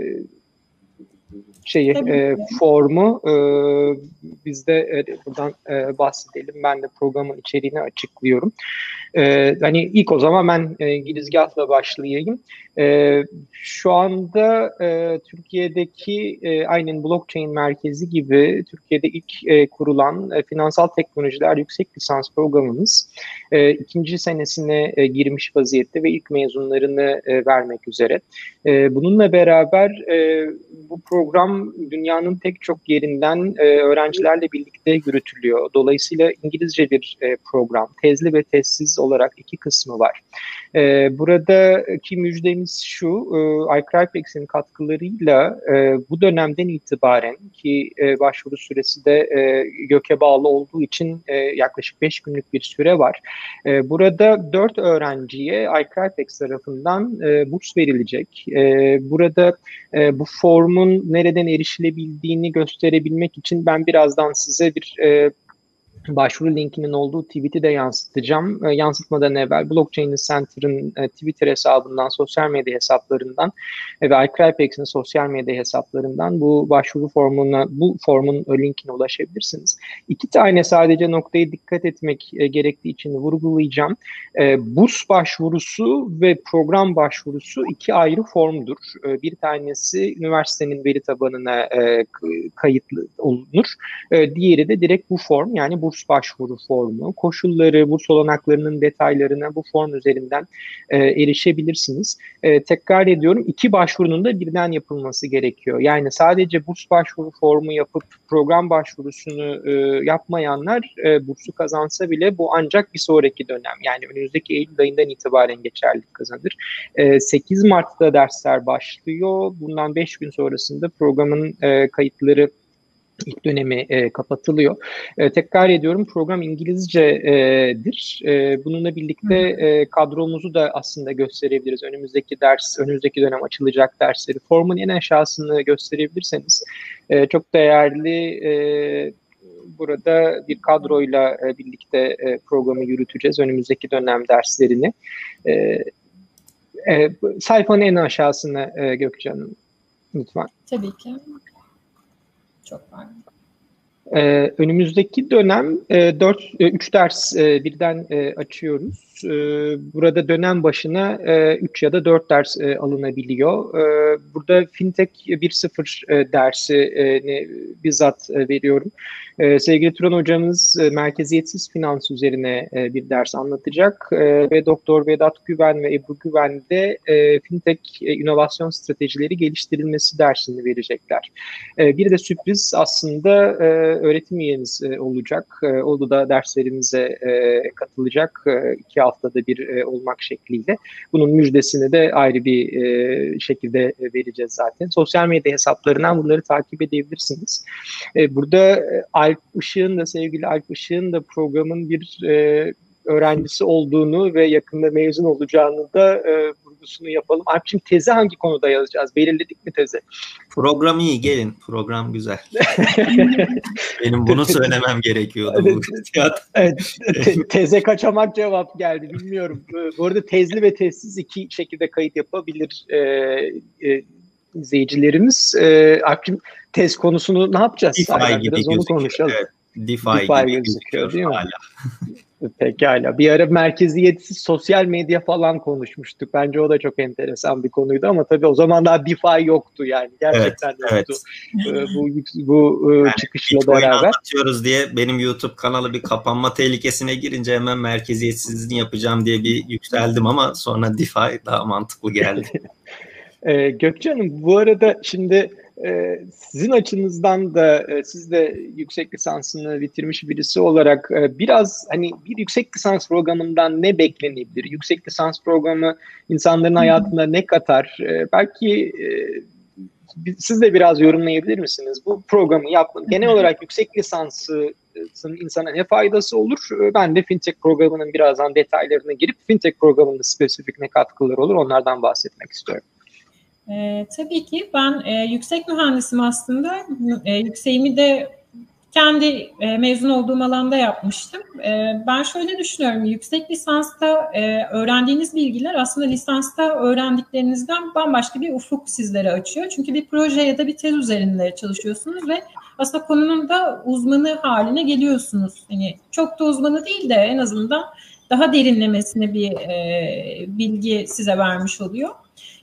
şeyi e, formu e, biz de e, buradan e, bahsedelim. Ben de programın içeriğini açıklıyorum. E, hani ilk o zaman ben e, girizgahla başlayayım. E, şu anda e, Türkiye'deki e, aynen blockchain merkezi gibi Türkiye'de ilk e, kurulan e, finansal teknolojiler yüksek lisans programımız e, ikinci senesine e, girmiş vaziyette ve ilk mezunlarını e, vermek üzere. E, bununla beraber e, bu program dünyanın pek çok yerinden e, öğrencilerle birlikte yürütülüyor. Dolayısıyla İngilizce bir e, program, tezli ve tezsiz olarak iki kısmı var. E, buradaki müjdemiz şu, e, iCrypex'in katkılarıyla e, bu dönemden itibaren ki e, başvuru süresi de e, göke bağlı olduğu için e, yaklaşık 5 günlük bir süre var. E, burada 4 öğrenciye iCrypex tarafından e, burs verilecek. E, burada e, bu formun nereden erişilebildiğini gösterebilmek için ben birazdan size bir e, başvuru linkinin olduğu tweet'i de yansıtacağım. E, yansıtmadan evvel Blockchain Center'ın e, Twitter hesabından, sosyal medya hesaplarından e, ve iCrypex'in sosyal medya hesaplarından bu başvuru formuna, bu formun linkine ulaşabilirsiniz. İki tane sadece noktaya dikkat etmek e, gerektiği için vurgulayacağım. E, burs başvurusu ve program başvurusu iki ayrı formdur. E, bir tanesi üniversitenin veri tabanına e, kayıtlı olunur. E, diğeri de direkt bu form yani burs burs başvuru formu, koşulları, burs olanaklarının detaylarına bu form üzerinden e, erişebilirsiniz. E, tekrar ediyorum iki başvurunun da birden yapılması gerekiyor. Yani sadece burs başvuru formu yapıp program başvurusunu e, yapmayanlar e, bursu kazansa bile bu ancak bir sonraki dönem yani önümüzdeki Eylül ayından itibaren geçerlilik kazanır. E, 8 Mart'ta dersler başlıyor. Bundan 5 gün sonrasında programın e, kayıtları ilk dönemi e, kapatılıyor. E, tekrar ediyorum program İngilizcedir. E, bununla birlikte e, kadromuzu da aslında gösterebiliriz. Önümüzdeki ders, önümüzdeki dönem açılacak dersleri formun en aşağısını gösterebilirseniz e, çok değerli e, burada bir kadroyla e, birlikte e, programı yürüteceğiz. Önümüzdeki dönem derslerini. E, e, sayfanın en aşağısına e, Gökçe lütfen. Tabii ki. Çok pardon. Ee, önümüzdeki dönem e, 4 e, 3 ders e, birden e, açıyoruz. E, burada dönem başına e, 3 ya da 4 ders e, alınabiliyor. E, burada Fintech 1.0 e, dersi e, bizzat e, veriyorum. E, sevgili Turan hocamız e, merkeziyetsiz finans üzerine e, bir ders anlatacak e, ve Doktor Vedat Güven ve Ebru Güven de e, fintech e, inovasyon stratejileri geliştirilmesi dersini verecekler. E, bir de sürpriz aslında e, öğretim üyeniz e, olacak. E, o da derslerimize e, katılacak e, iki haftada bir e, olmak şekliyle. Bunun müjdesini de ayrı bir e, şekilde vereceğiz zaten. Sosyal medya hesaplarından bunları takip edebilirsiniz. E, burada e, Alp Işık'ın da sevgili Alp Işık'ın da programın bir e, öğrencisi olduğunu ve yakında mezun olacağını da e, vurgusunu yapalım. Alp'ciğim tezi hangi konuda yazacağız? Belirledik mi tezi? Program iyi gelin. Program güzel. Benim bunu söylemem gerekiyordu. bu evet, te- teze kaçamak cevap geldi. Bilmiyorum. Bu arada tezli ve tezsiz iki şekilde kayıt yapabilir e, e, izleyicilerimiz. E, Alp'ciğim tez konusunu ne yapacağız? DeFi gibi Biraz onu konuşalım. Evet. DeFi, DeFi gibi gözüküyor değil mi? Hala. Pekala. Bir ara merkeziyetsiz sosyal medya falan konuşmuştuk. Bence o da çok enteresan bir konuydu ama tabii o zaman daha DeFi yoktu yani. Gerçekten evet, yoktu. Evet. bu bu e, yani çıkışla Bitcoin beraber. anlatıyoruz diye benim YouTube kanalı bir kapanma tehlikesine girince hemen merkeziyetsizliğini yapacağım diye bir yükseldim ama sonra DeFi daha mantıklı geldi. ee, Gökçe Hanım bu arada şimdi e, sizin açınızdan da e, siz de yüksek lisansını bitirmiş birisi olarak e, biraz hani bir yüksek lisans programından ne beklenebilir? Yüksek lisans programı insanların hayatında ne katar? E, belki siz de biraz yorumlayabilir misiniz? Bu programı yapmanın genel olarak yüksek lisansı insana ne faydası olur? Ben de fintech programının birazdan detaylarına girip fintech programının spesifik ne katkıları olur onlardan bahsetmek istiyorum. E, tabii ki ben e, yüksek mühendisim aslında. E, yükseğimi de kendi e, mezun olduğum alanda yapmıştım. E, ben şöyle düşünüyorum, yüksek lisansta e, öğrendiğiniz bilgiler aslında lisansta öğrendiklerinizden bambaşka bir ufuk sizlere açıyor. Çünkü bir proje ya da bir tez üzerinde çalışıyorsunuz ve aslında konunun da uzmanı haline geliyorsunuz. Yani çok da uzmanı değil de en azından daha derinlemesine bir e, bilgi size vermiş oluyor.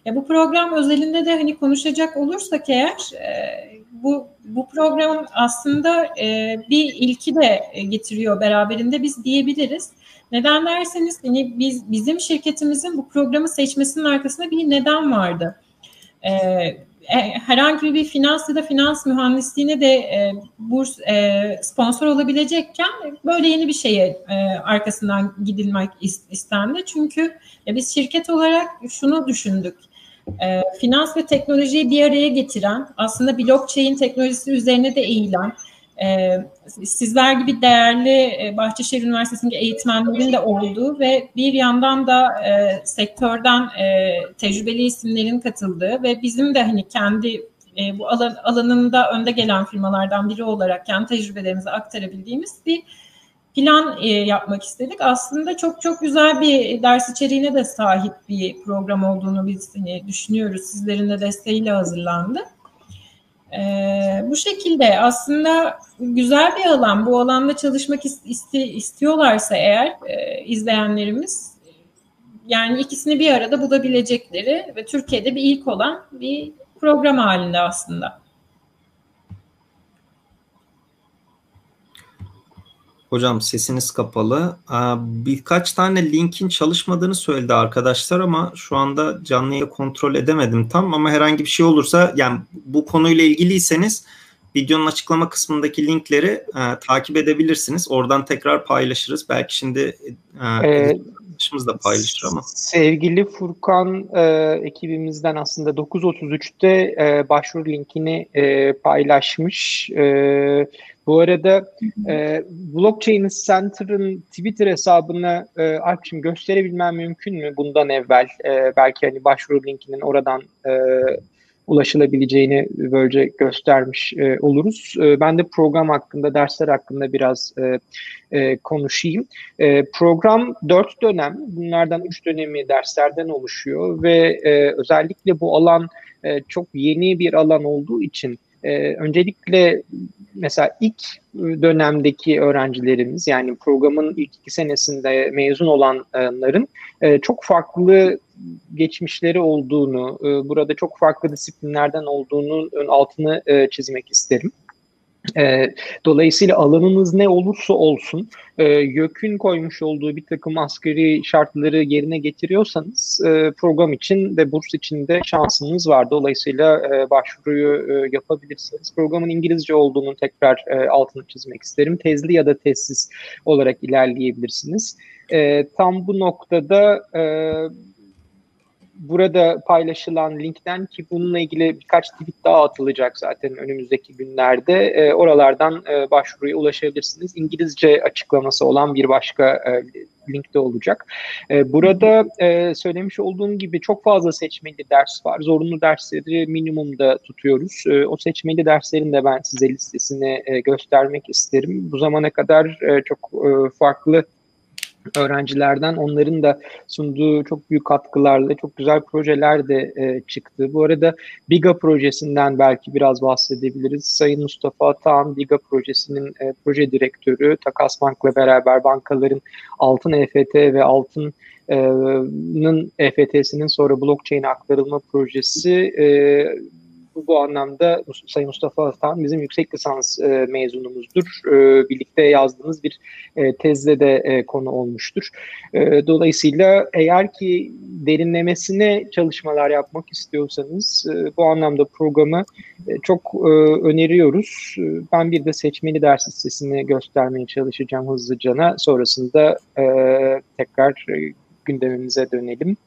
Ya bu program özelinde de hani konuşacak olursak eğer e, bu bu program aslında e, bir ilki de getiriyor beraberinde biz diyebiliriz. Neden derseniz hani biz bizim şirketimizin bu programı seçmesinin arkasında bir neden vardı. E, e, herhangi bir finans ya da finans mühendisliğine de e, burs e, sponsor olabilecekken böyle yeni bir şeye e, arkasından gidilmek istendi. Çünkü e, biz şirket olarak şunu düşündük. E, finans ve teknolojiyi bir araya getiren, aslında blockchain teknolojisi üzerine de eğilen, e, sizler gibi değerli e, Bahçeşehir Üniversitesi'ndeki eğitmenlerin de olduğu ve bir yandan da e, sektörden e, tecrübeli isimlerin katıldığı ve bizim de hani kendi e, bu alan, alanında önde gelen firmalardan biri olarak kendi tecrübelerimizi aktarabildiğimiz bir plan e, yapmak istedik. Aslında çok çok güzel bir ders içeriğine de sahip bir program olduğunu biz hani, düşünüyoruz. Sizlerin de desteğiyle hazırlandı. E, bu şekilde aslında güzel bir alan. Bu alanda çalışmak iste, istiyorlarsa eğer e, izleyenlerimiz yani ikisini bir arada bulabilecekleri ve Türkiye'de bir ilk olan bir program halinde aslında. Hocam sesiniz kapalı. Birkaç tane linkin çalışmadığını söyledi arkadaşlar ama şu anda canlıya kontrol edemedim tam ama herhangi bir şey olursa yani bu konuyla ilgiliyseniz videonun açıklama kısmındaki linkleri e, takip edebilirsiniz. Oradan tekrar paylaşırız. Belki şimdi e, ee, da paylaşır ama. Sevgili Furkan e, ekibimizden aslında 9.33'te e, başvuru linkini e, paylaşmış. E, bu arada e, Blockchain Center'ın Twitter hesabını e, Alpçim gösterebilmem mümkün mü bundan evvel? E, belki hani başvuru linkinin oradan e, ulaşılabileceğini böylece göstermiş e, oluruz. E, ben de program hakkında, dersler hakkında biraz e, e, konuşayım. E, program dört dönem, bunlardan üç dönemi derslerden oluşuyor ve e, özellikle bu alan e, çok yeni bir alan olduğu için e, öncelikle mesela ilk dönemdeki öğrencilerimiz yani programın ilk iki senesinde mezun olanların e, çok farklı geçmişleri olduğunu, e, burada çok farklı disiplinlerden olduğunu altını e, çizmek isterim. E, dolayısıyla alanınız ne olursa olsun e, YÖK'ün koymuş olduğu bir takım asgari şartları yerine getiriyorsanız e, program için ve burs için de şansınız var. Dolayısıyla e, başvuruyu e, yapabilirsiniz. Programın İngilizce olduğunu tekrar e, altını çizmek isterim. Tezli ya da tezsiz olarak ilerleyebilirsiniz. E, tam bu noktada e, burada paylaşılan linkten ki bununla ilgili birkaç tweet daha atılacak zaten önümüzdeki günlerde. E, oralardan e, başvuruya ulaşabilirsiniz. İngilizce açıklaması olan bir başka e, linkte olacak. E, burada e, söylemiş olduğum gibi çok fazla seçmeli ders var. Zorunlu dersleri minimumda tutuyoruz. E, o seçmeli derslerin de ben size listesini e, göstermek isterim. Bu zamana kadar e, çok e, farklı öğrencilerden onların da sunduğu çok büyük katkılarla çok güzel projeler de e, çıktı. Bu arada Biga projesinden belki biraz bahsedebiliriz. Sayın Mustafa Atahan Biga projesinin e, proje direktörü Takas Bank'la beraber bankaların altın EFT ve altın Nın EFT'sinin sonra blockchain'e aktarılma projesi e, bu, bu anlamda Sayın Mustafa Atan bizim yüksek lisans e, mezunumuzdur. E, birlikte yazdığımız bir e, tezde de e, konu olmuştur. E, dolayısıyla eğer ki derinlemesine çalışmalar yapmak istiyorsanız e, bu anlamda programı e, çok e, öneriyoruz. E, ben bir de seçmeli ders listesini göstermeye çalışacağım hızlıcana. Sonrasında e, tekrar e, gündemimize dönelim.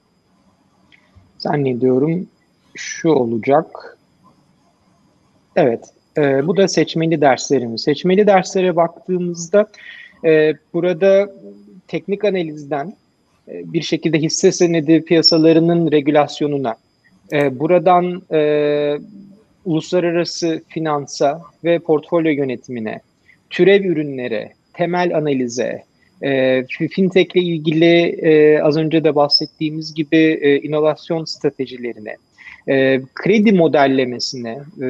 Zannediyorum şu olacak. Evet, e, bu da seçmeli derslerimiz. Seçmeli derslere baktığımızda e, burada teknik analizden e, bir şekilde hisse senedi piyasalarının regülasyonuna, e, buradan e, uluslararası finansa ve portfolyo yönetimine, türev ürünlere, temel analize, e, fintech ile ilgili e, az önce de bahsettiğimiz gibi e, inovasyon stratejilerine, e, kredi modellemesine, e,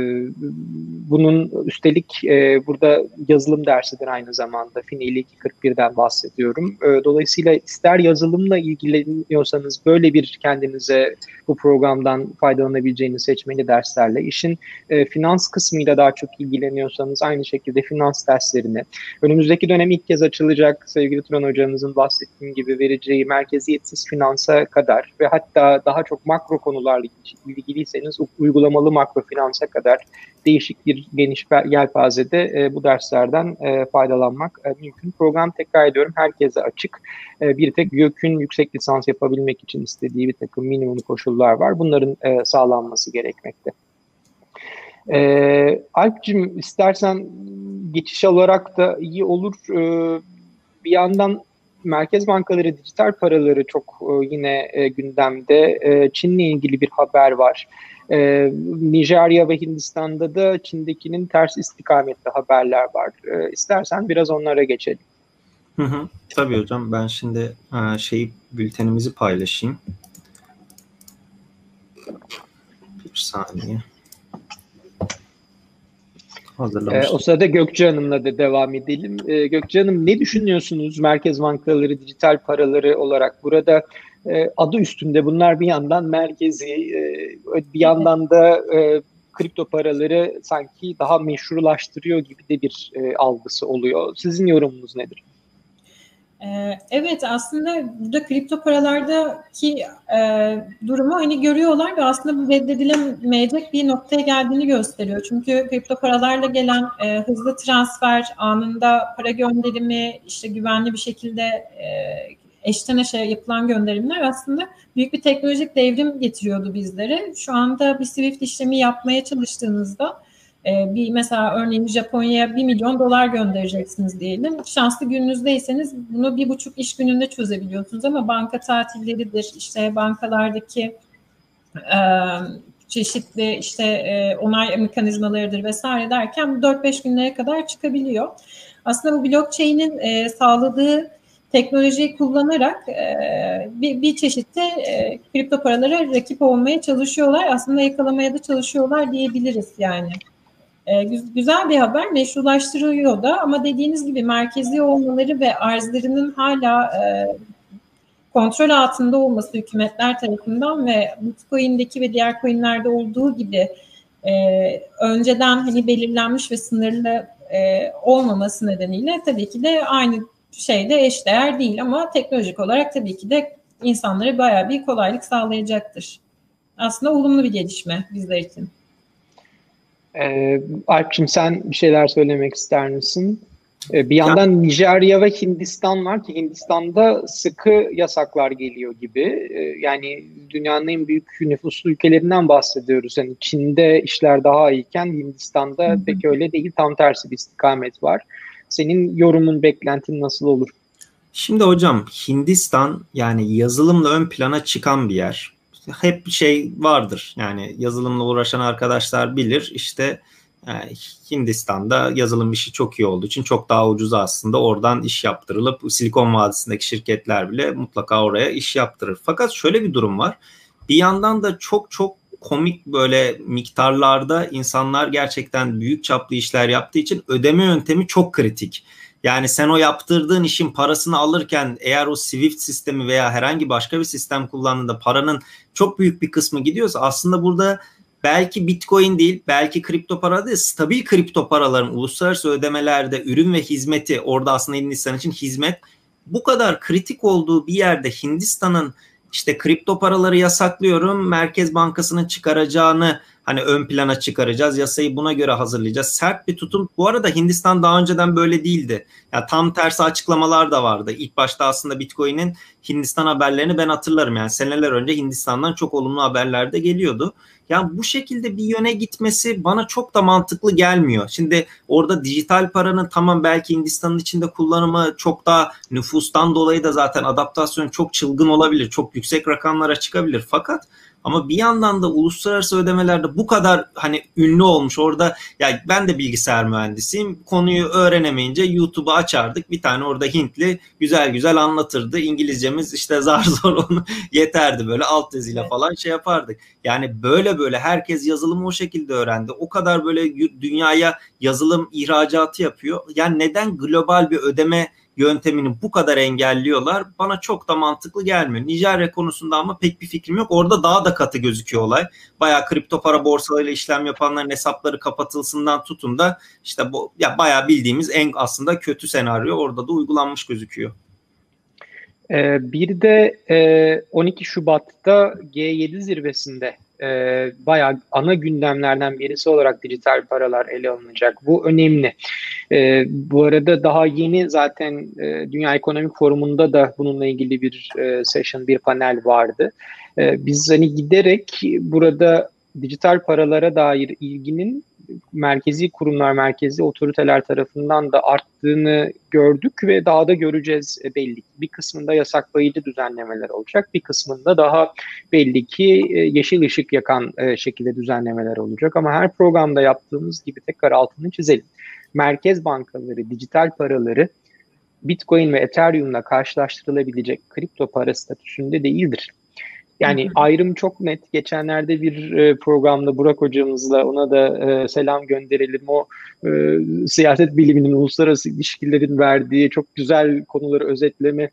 bunun üstelik e, burada yazılım dersidir aynı zamanda, FİNİ 241'den bahsediyorum. E, dolayısıyla ister yazılımla ilgileniyorsanız böyle bir kendinize bu programdan faydalanabileceğiniz seçmeli derslerle, işin e, finans kısmıyla daha çok ilgileniyorsanız aynı şekilde finans derslerini, önümüzdeki dönem ilk kez açılacak sevgili Turan hocamızın bahsettiğim gibi vereceği merkeziyetsiz finansa kadar ve hatta daha çok makro konularla ilgili ilgiliyseniz uygulamalı makrofinansa kadar değişik bir geniş yelpazede e, bu derslerden e, faydalanmak e, mümkün. Program tekrar ediyorum herkese açık. E, bir tek YÖK'ün yüksek lisans yapabilmek için istediği bir takım minimum koşullar var. Bunların e, sağlanması gerekmekte. E, Alp'cim istersen geçiş olarak da iyi olur. E, bir yandan merkez bankaları dijital paraları çok e, yine e, gündemde. E, Çin'le ilgili bir haber var. E, Nijerya ve Hindistan'da da Çin'dekinin ters istikametli haberler var. E, istersen biraz onlara geçelim. Hı hı, tabii hocam ben şimdi şey bültenimizi paylaşayım. Bir saniye. Hazırlamış. Ee, o sırada Gökçe Hanım'la da devam edelim. Ee, Gökçe Hanım ne düşünüyorsunuz merkez bankaları, dijital paraları olarak? Burada e, adı üstünde bunlar bir yandan merkezi, e, bir yandan da e, kripto paraları sanki daha meşrulaştırıyor gibi de bir e, algısı oluyor. Sizin yorumunuz nedir? Ee, evet aslında burada kripto paralardaki e, durumu hani görüyorlar ve aslında bu reddedilemeyecek bir noktaya geldiğini gösteriyor. Çünkü kripto paralarla gelen e, hızlı transfer, anında para gönderimi, işte güvenli bir şekilde e, eşten eşe yapılan gönderimler aslında büyük bir teknolojik devrim getiriyordu bizlere. Şu anda bir Swift işlemi yapmaya çalıştığınızda ee, bir mesela örneğin Japonya'ya 1 milyon dolar göndereceksiniz diyelim. Şanslı gününüzdeyseniz bunu bir buçuk iş gününde çözebiliyorsunuz ama banka tatilleridir, işte bankalardaki e, çeşitli işte e, onay mekanizmalarıdır vesaire derken 4-5 günlere kadar çıkabiliyor. Aslında bu blockchain'in e, sağladığı teknolojiyi kullanarak bir, bir çeşitte kripto paralara rakip olmaya çalışıyorlar. Aslında yakalamaya da çalışıyorlar diyebiliriz yani. E, güzel bir haber meşrulaştırılıyor da ama dediğiniz gibi merkezi olmaları ve arzlarının hala e, kontrol altında olması hükümetler tarafından ve Bitcoin'deki ve diğer coinlerde olduğu gibi e, önceden hani belirlenmiş ve sınırlı e, olmaması nedeniyle tabii ki de aynı şeyde eşdeğer değil ama teknolojik olarak tabii ki de insanlara bayağı bir kolaylık sağlayacaktır. Aslında olumlu bir gelişme bizler için. Ee, Alp'cim sen bir şeyler söylemek ister misin? Ee, bir yandan ya. Nijerya ve Hindistan var ki Hindistan'da sıkı yasaklar geliyor gibi. Ee, yani dünyanın en büyük nüfuslu ülkelerinden bahsediyoruz. Yani Çin'de işler daha iyiken Hindistan'da Hı-hı. pek öyle değil. Tam tersi bir istikamet var. Senin yorumun, beklentin nasıl olur? Şimdi hocam Hindistan yani yazılımla ön plana çıkan bir yer hep bir şey vardır. Yani yazılımla uğraşan arkadaşlar bilir. İşte e, Hindistan'da yazılım işi çok iyi olduğu için çok daha ucuz aslında oradan iş yaptırılıp Silikon Vadisi'ndeki şirketler bile mutlaka oraya iş yaptırır. Fakat şöyle bir durum var. Bir yandan da çok çok komik böyle miktarlarda insanlar gerçekten büyük çaplı işler yaptığı için ödeme yöntemi çok kritik. Yani sen o yaptırdığın işin parasını alırken eğer o Swift sistemi veya herhangi başka bir sistem kullandığında paranın çok büyük bir kısmı gidiyorsa aslında burada belki Bitcoin değil, belki kripto para değil, stabil kripto paraların uluslararası ödemelerde ürün ve hizmeti orada aslında Hindistan için hizmet bu kadar kritik olduğu bir yerde Hindistan'ın işte kripto paraları yasaklıyorum, Merkez Bankası'nın çıkaracağını hani ön plana çıkaracağız. Yasayı buna göre hazırlayacağız. Sert bir tutum. Bu arada Hindistan daha önceden böyle değildi. Ya yani tam tersi açıklamalar da vardı. İlk başta aslında Bitcoin'in Hindistan haberlerini ben hatırlarım. Yani seneler önce Hindistan'dan çok olumlu haberler de geliyordu. Yani bu şekilde bir yöne gitmesi bana çok da mantıklı gelmiyor. Şimdi orada dijital paranın tamam belki Hindistan'ın içinde kullanımı çok daha nüfustan dolayı da zaten adaptasyon çok çılgın olabilir. Çok yüksek rakamlara çıkabilir. Fakat ama bir yandan da uluslararası ödemelerde bu kadar hani ünlü olmuş orada ya ben de bilgisayar mühendisiyim. Konuyu öğrenemeyince YouTube'u açardık. Bir tane orada Hintli güzel güzel anlatırdı. İngilizcemiz işte zar zor onu yeterdi böyle alt yazıyla falan şey yapardık. Yani böyle böyle herkes yazılımı o şekilde öğrendi. O kadar böyle dünyaya yazılım ihracatı yapıyor. Yani neden global bir ödeme yöntemini bu kadar engelliyorlar bana çok da mantıklı gelmiyor. Nijerya konusunda ama pek bir fikrim yok. Orada daha da katı gözüküyor olay. Bayağı kripto para borsalarıyla işlem yapanların hesapları kapatılsından tutun da işte bu ya bayağı bildiğimiz en aslında kötü senaryo orada da uygulanmış gözüküyor. Ee, bir de e, 12 Şubat'ta G7 zirvesinde e, bayağı ana gündemlerden birisi olarak dijital paralar ele alınacak. Bu önemli. E, bu arada daha yeni zaten e, Dünya Ekonomik Forumu'nda da bununla ilgili bir e, session, bir panel vardı. E, biz hani giderek burada dijital paralara dair ilginin merkezi kurumlar, merkezi otoriteler tarafından da arttığını gördük ve daha da göreceğiz e, belli ki. Bir kısmında yasaklayıcı düzenlemeler olacak, bir kısmında daha belli ki e, yeşil ışık yakan e, şekilde düzenlemeler olacak. Ama her programda yaptığımız gibi tekrar altını çizelim. Merkez bankaları, dijital paraları Bitcoin ve Ethereum'la karşılaştırılabilecek kripto para statüsünde değildir. Yani hı hı. ayrım çok net. Geçenlerde bir e, programda Burak hocamızla ona da e, selam gönderelim. O e, siyaset biliminin, uluslararası ilişkilerin verdiği çok güzel konuları özetleme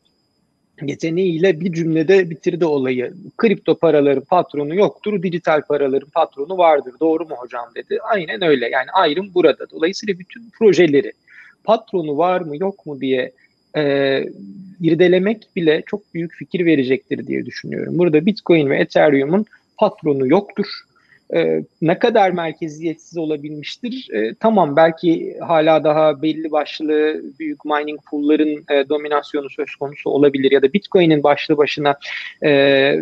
yeteneğiyle bir cümlede bitirdi olayı. Kripto paraların patronu yoktur, dijital paraların patronu vardır. Doğru mu hocam dedi. Aynen öyle. Yani ayrım burada. Dolayısıyla bütün projeleri patronu var mı yok mu diye e, irdelemek bile çok büyük fikir verecektir diye düşünüyorum. Burada Bitcoin ve Ethereum'un patronu yoktur e, ne kadar merkeziyetsiz olabilmiştir? E, tamam belki hala daha belli başlı büyük mining pool'ların e, dominasyonu söz konusu olabilir ya da Bitcoin'in başlı başına e,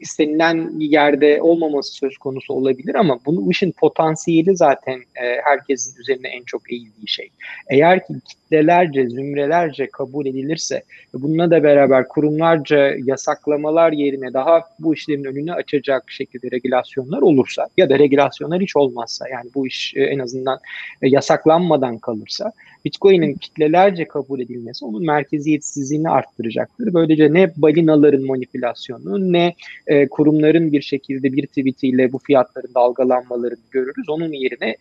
istenilen yerde olmaması söz konusu olabilir ama bunu işin potansiyeli zaten e, herkesin üzerine en çok eğildiği şey. Eğer ki kitlelerce, zümrelerce kabul edilirse bununla da beraber kurumlarca yasaklamalar yerine daha bu işlerin önünü açacak şekilde regülasyonlar olursa olursa ya da regülasyonlar hiç olmazsa yani bu iş e, en azından e, yasaklanmadan kalırsa Bitcoin'in kitlelerce kabul edilmesi onun merkeziyetsizliğini arttıracaktır. Böylece ne balinaların manipülasyonu ne e, kurumların bir şekilde bir tweetiyle bu fiyatların dalgalanmalarını görürüz. Onun yerine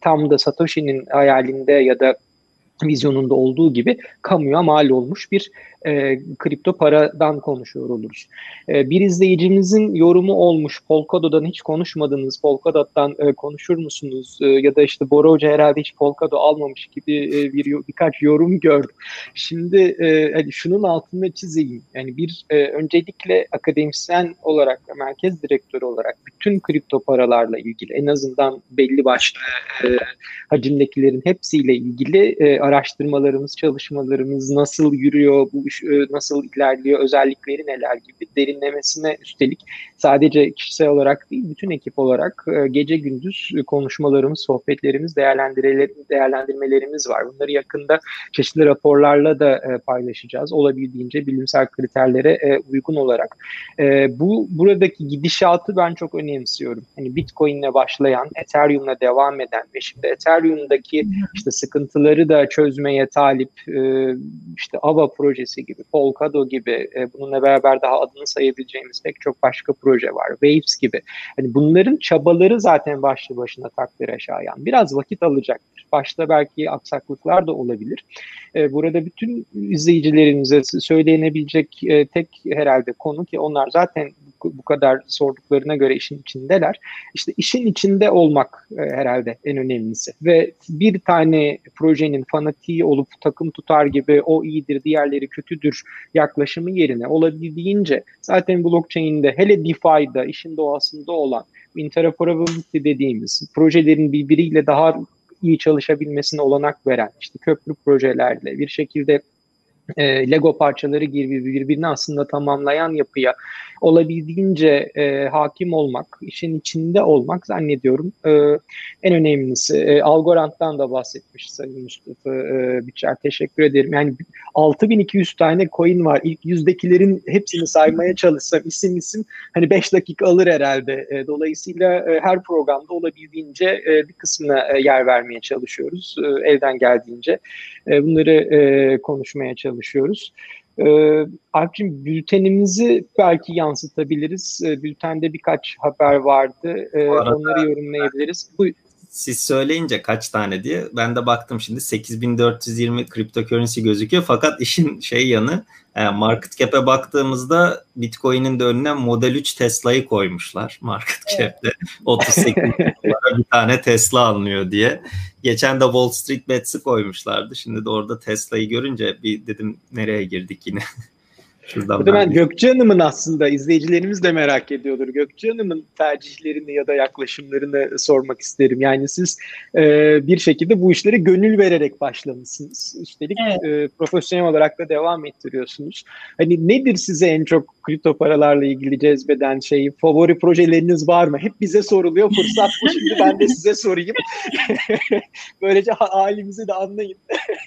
tam da Satoshi'nin hayalinde ya da vizyonunda olduğu gibi kamuya mal olmuş bir e, kripto paradan konuşuyor oluruz. E, bir izleyicimizin yorumu olmuş. Polkado'dan hiç konuşmadınız. Polkadot'tan e, konuşur musunuz? E, ya da işte Bora Hoca herhalde hiç Polkado almamış gibi e, bir birkaç yorum gördüm. Şimdi e, hani şunun altında çizeyim. Yani bir e, öncelikle akademisyen olarak, merkez direktörü olarak bütün kripto paralarla ilgili en azından belli başlı e, hacimdekilerin hepsiyle ilgili e, araştırmalarımız, çalışmalarımız nasıl yürüyor, bu e, nasıl ilerliyor, özellikleri neler gibi derinlemesine üstelik sadece kişisel olarak değil bütün ekip olarak e, gece gündüz konuşmalarımız, sohbetlerimiz, değerlendirmelerimiz var. Bunları yakında çeşitli raporlarla da e, paylaşacağız. Olabildiğince bilimsel kriterlere uygun olarak. Bu buradaki gidişatı ben çok önemsiyorum. Hani Bitcoin'le başlayan, Ethereum'la devam eden ve şimdi Ethereum'daki işte sıkıntıları da çözmeye talip işte AVA projesi gibi, Polkado gibi, e, bununla beraber daha adını sayabileceğimiz pek çok başka proje var. Waves gibi. Hani bunların çabaları zaten başlı başına takdir şayan. Biraz vakit alacaktır. Başta belki aksaklıklar da olabilir. E, burada bütün izleyicilerimize söylenebilecek e, tek herhalde konu ki onlar zaten bu kadar sorduklarına göre işin içindeler. İşte işin içinde olmak e, herhalde en önemlisi. Ve bir tane projenin fanatiği olup takım tutar gibi o iyidir, diğerleri kötüdür yaklaşımı yerine olabildiğince zaten blockchain'de hele DeFi'da işin doğasında olan interoperability dediğimiz projelerin birbiriyle daha iyi çalışabilmesine olanak veren işte köprü projelerle bir şekilde e, Lego parçaları gibi birbirini aslında tamamlayan yapıya olabildiğince e, hakim olmak, işin içinde olmak zannediyorum e, en önemlisi. E, Algorand'dan da bahsetmiş Sayın Mustafa e, Biçer. Teşekkür ederim. Yani 6200 tane coin var. İlk yüzdekilerin hepsini saymaya çalışsam isim isim hani 5 dakika alır herhalde. E, dolayısıyla e, her programda olabildiğince e, bir kısmına e, yer vermeye çalışıyoruz. E, elden geldiğince e, bunları e, konuşmaya çalışıyoruz. Ee, Alp'cim bültenimizi belki yansıtabiliriz. Ee, bültende birkaç haber vardı. Ee, onları yorumlayabiliriz. Bu, siz söyleyince kaç tane diye ben de baktım şimdi 8420 cryptocurrency gözüküyor fakat işin şey yanı e, market cap'e baktığımızda Bitcoin'in de önüne Model 3 Tesla'yı koymuşlar market cap'te 38 dolara bir tane Tesla alınıyor diye. Geçen de Wall Street Bets'i koymuşlardı. Şimdi de orada Tesla'yı görünce bir dedim nereye girdik yine. Şuradan Burada ben, Gökçe Hanım'ın aslında izleyicilerimiz de merak ediyordur. Gökçe Hanım'ın tercihlerini ya da yaklaşımlarını sormak isterim. Yani siz e, bir şekilde bu işlere gönül vererek başlamışsınız. Üstelik evet. e, profesyonel olarak da devam ettiriyorsunuz. Hani nedir size en çok kripto paralarla ilgili cezbeden şey? Favori projeleriniz var mı? Hep bize soruluyor. Fırsat bu şimdi ben de size sorayım. Böylece halimizi de anlayın.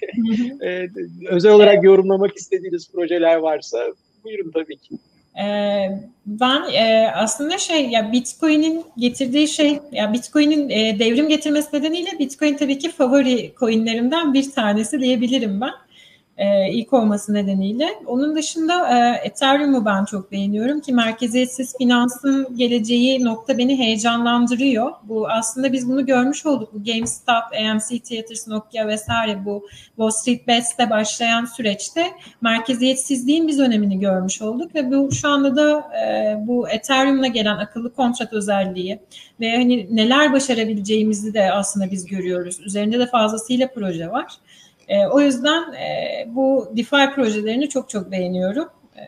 e, özel olarak yorumlamak istediğiniz projeler varsa buyurun tabii ki. Ee, ben e, aslında şey ya Bitcoin'in getirdiği şey ya Bitcoin'in e, devrim getirmesi nedeniyle Bitcoin tabii ki favori coinlerimden bir tanesi diyebilirim ben e, ilk olması nedeniyle. Onun dışında e, Ethereum'u ben çok beğeniyorum ki merkeziyetsiz finansın geleceği nokta beni heyecanlandırıyor. Bu aslında biz bunu görmüş olduk. Bu GameStop, AMC Theaters, Nokia vesaire bu Wall Street Bets'te başlayan süreçte merkeziyetsizliğin biz önemini görmüş olduk ve bu şu anda da e, bu Ethereum'la gelen akıllı kontrat özelliği ve hani neler başarabileceğimizi de aslında biz görüyoruz. Üzerinde de fazlasıyla proje var. E, o yüzden e, bu DeFi projelerini çok çok beğeniyorum. E,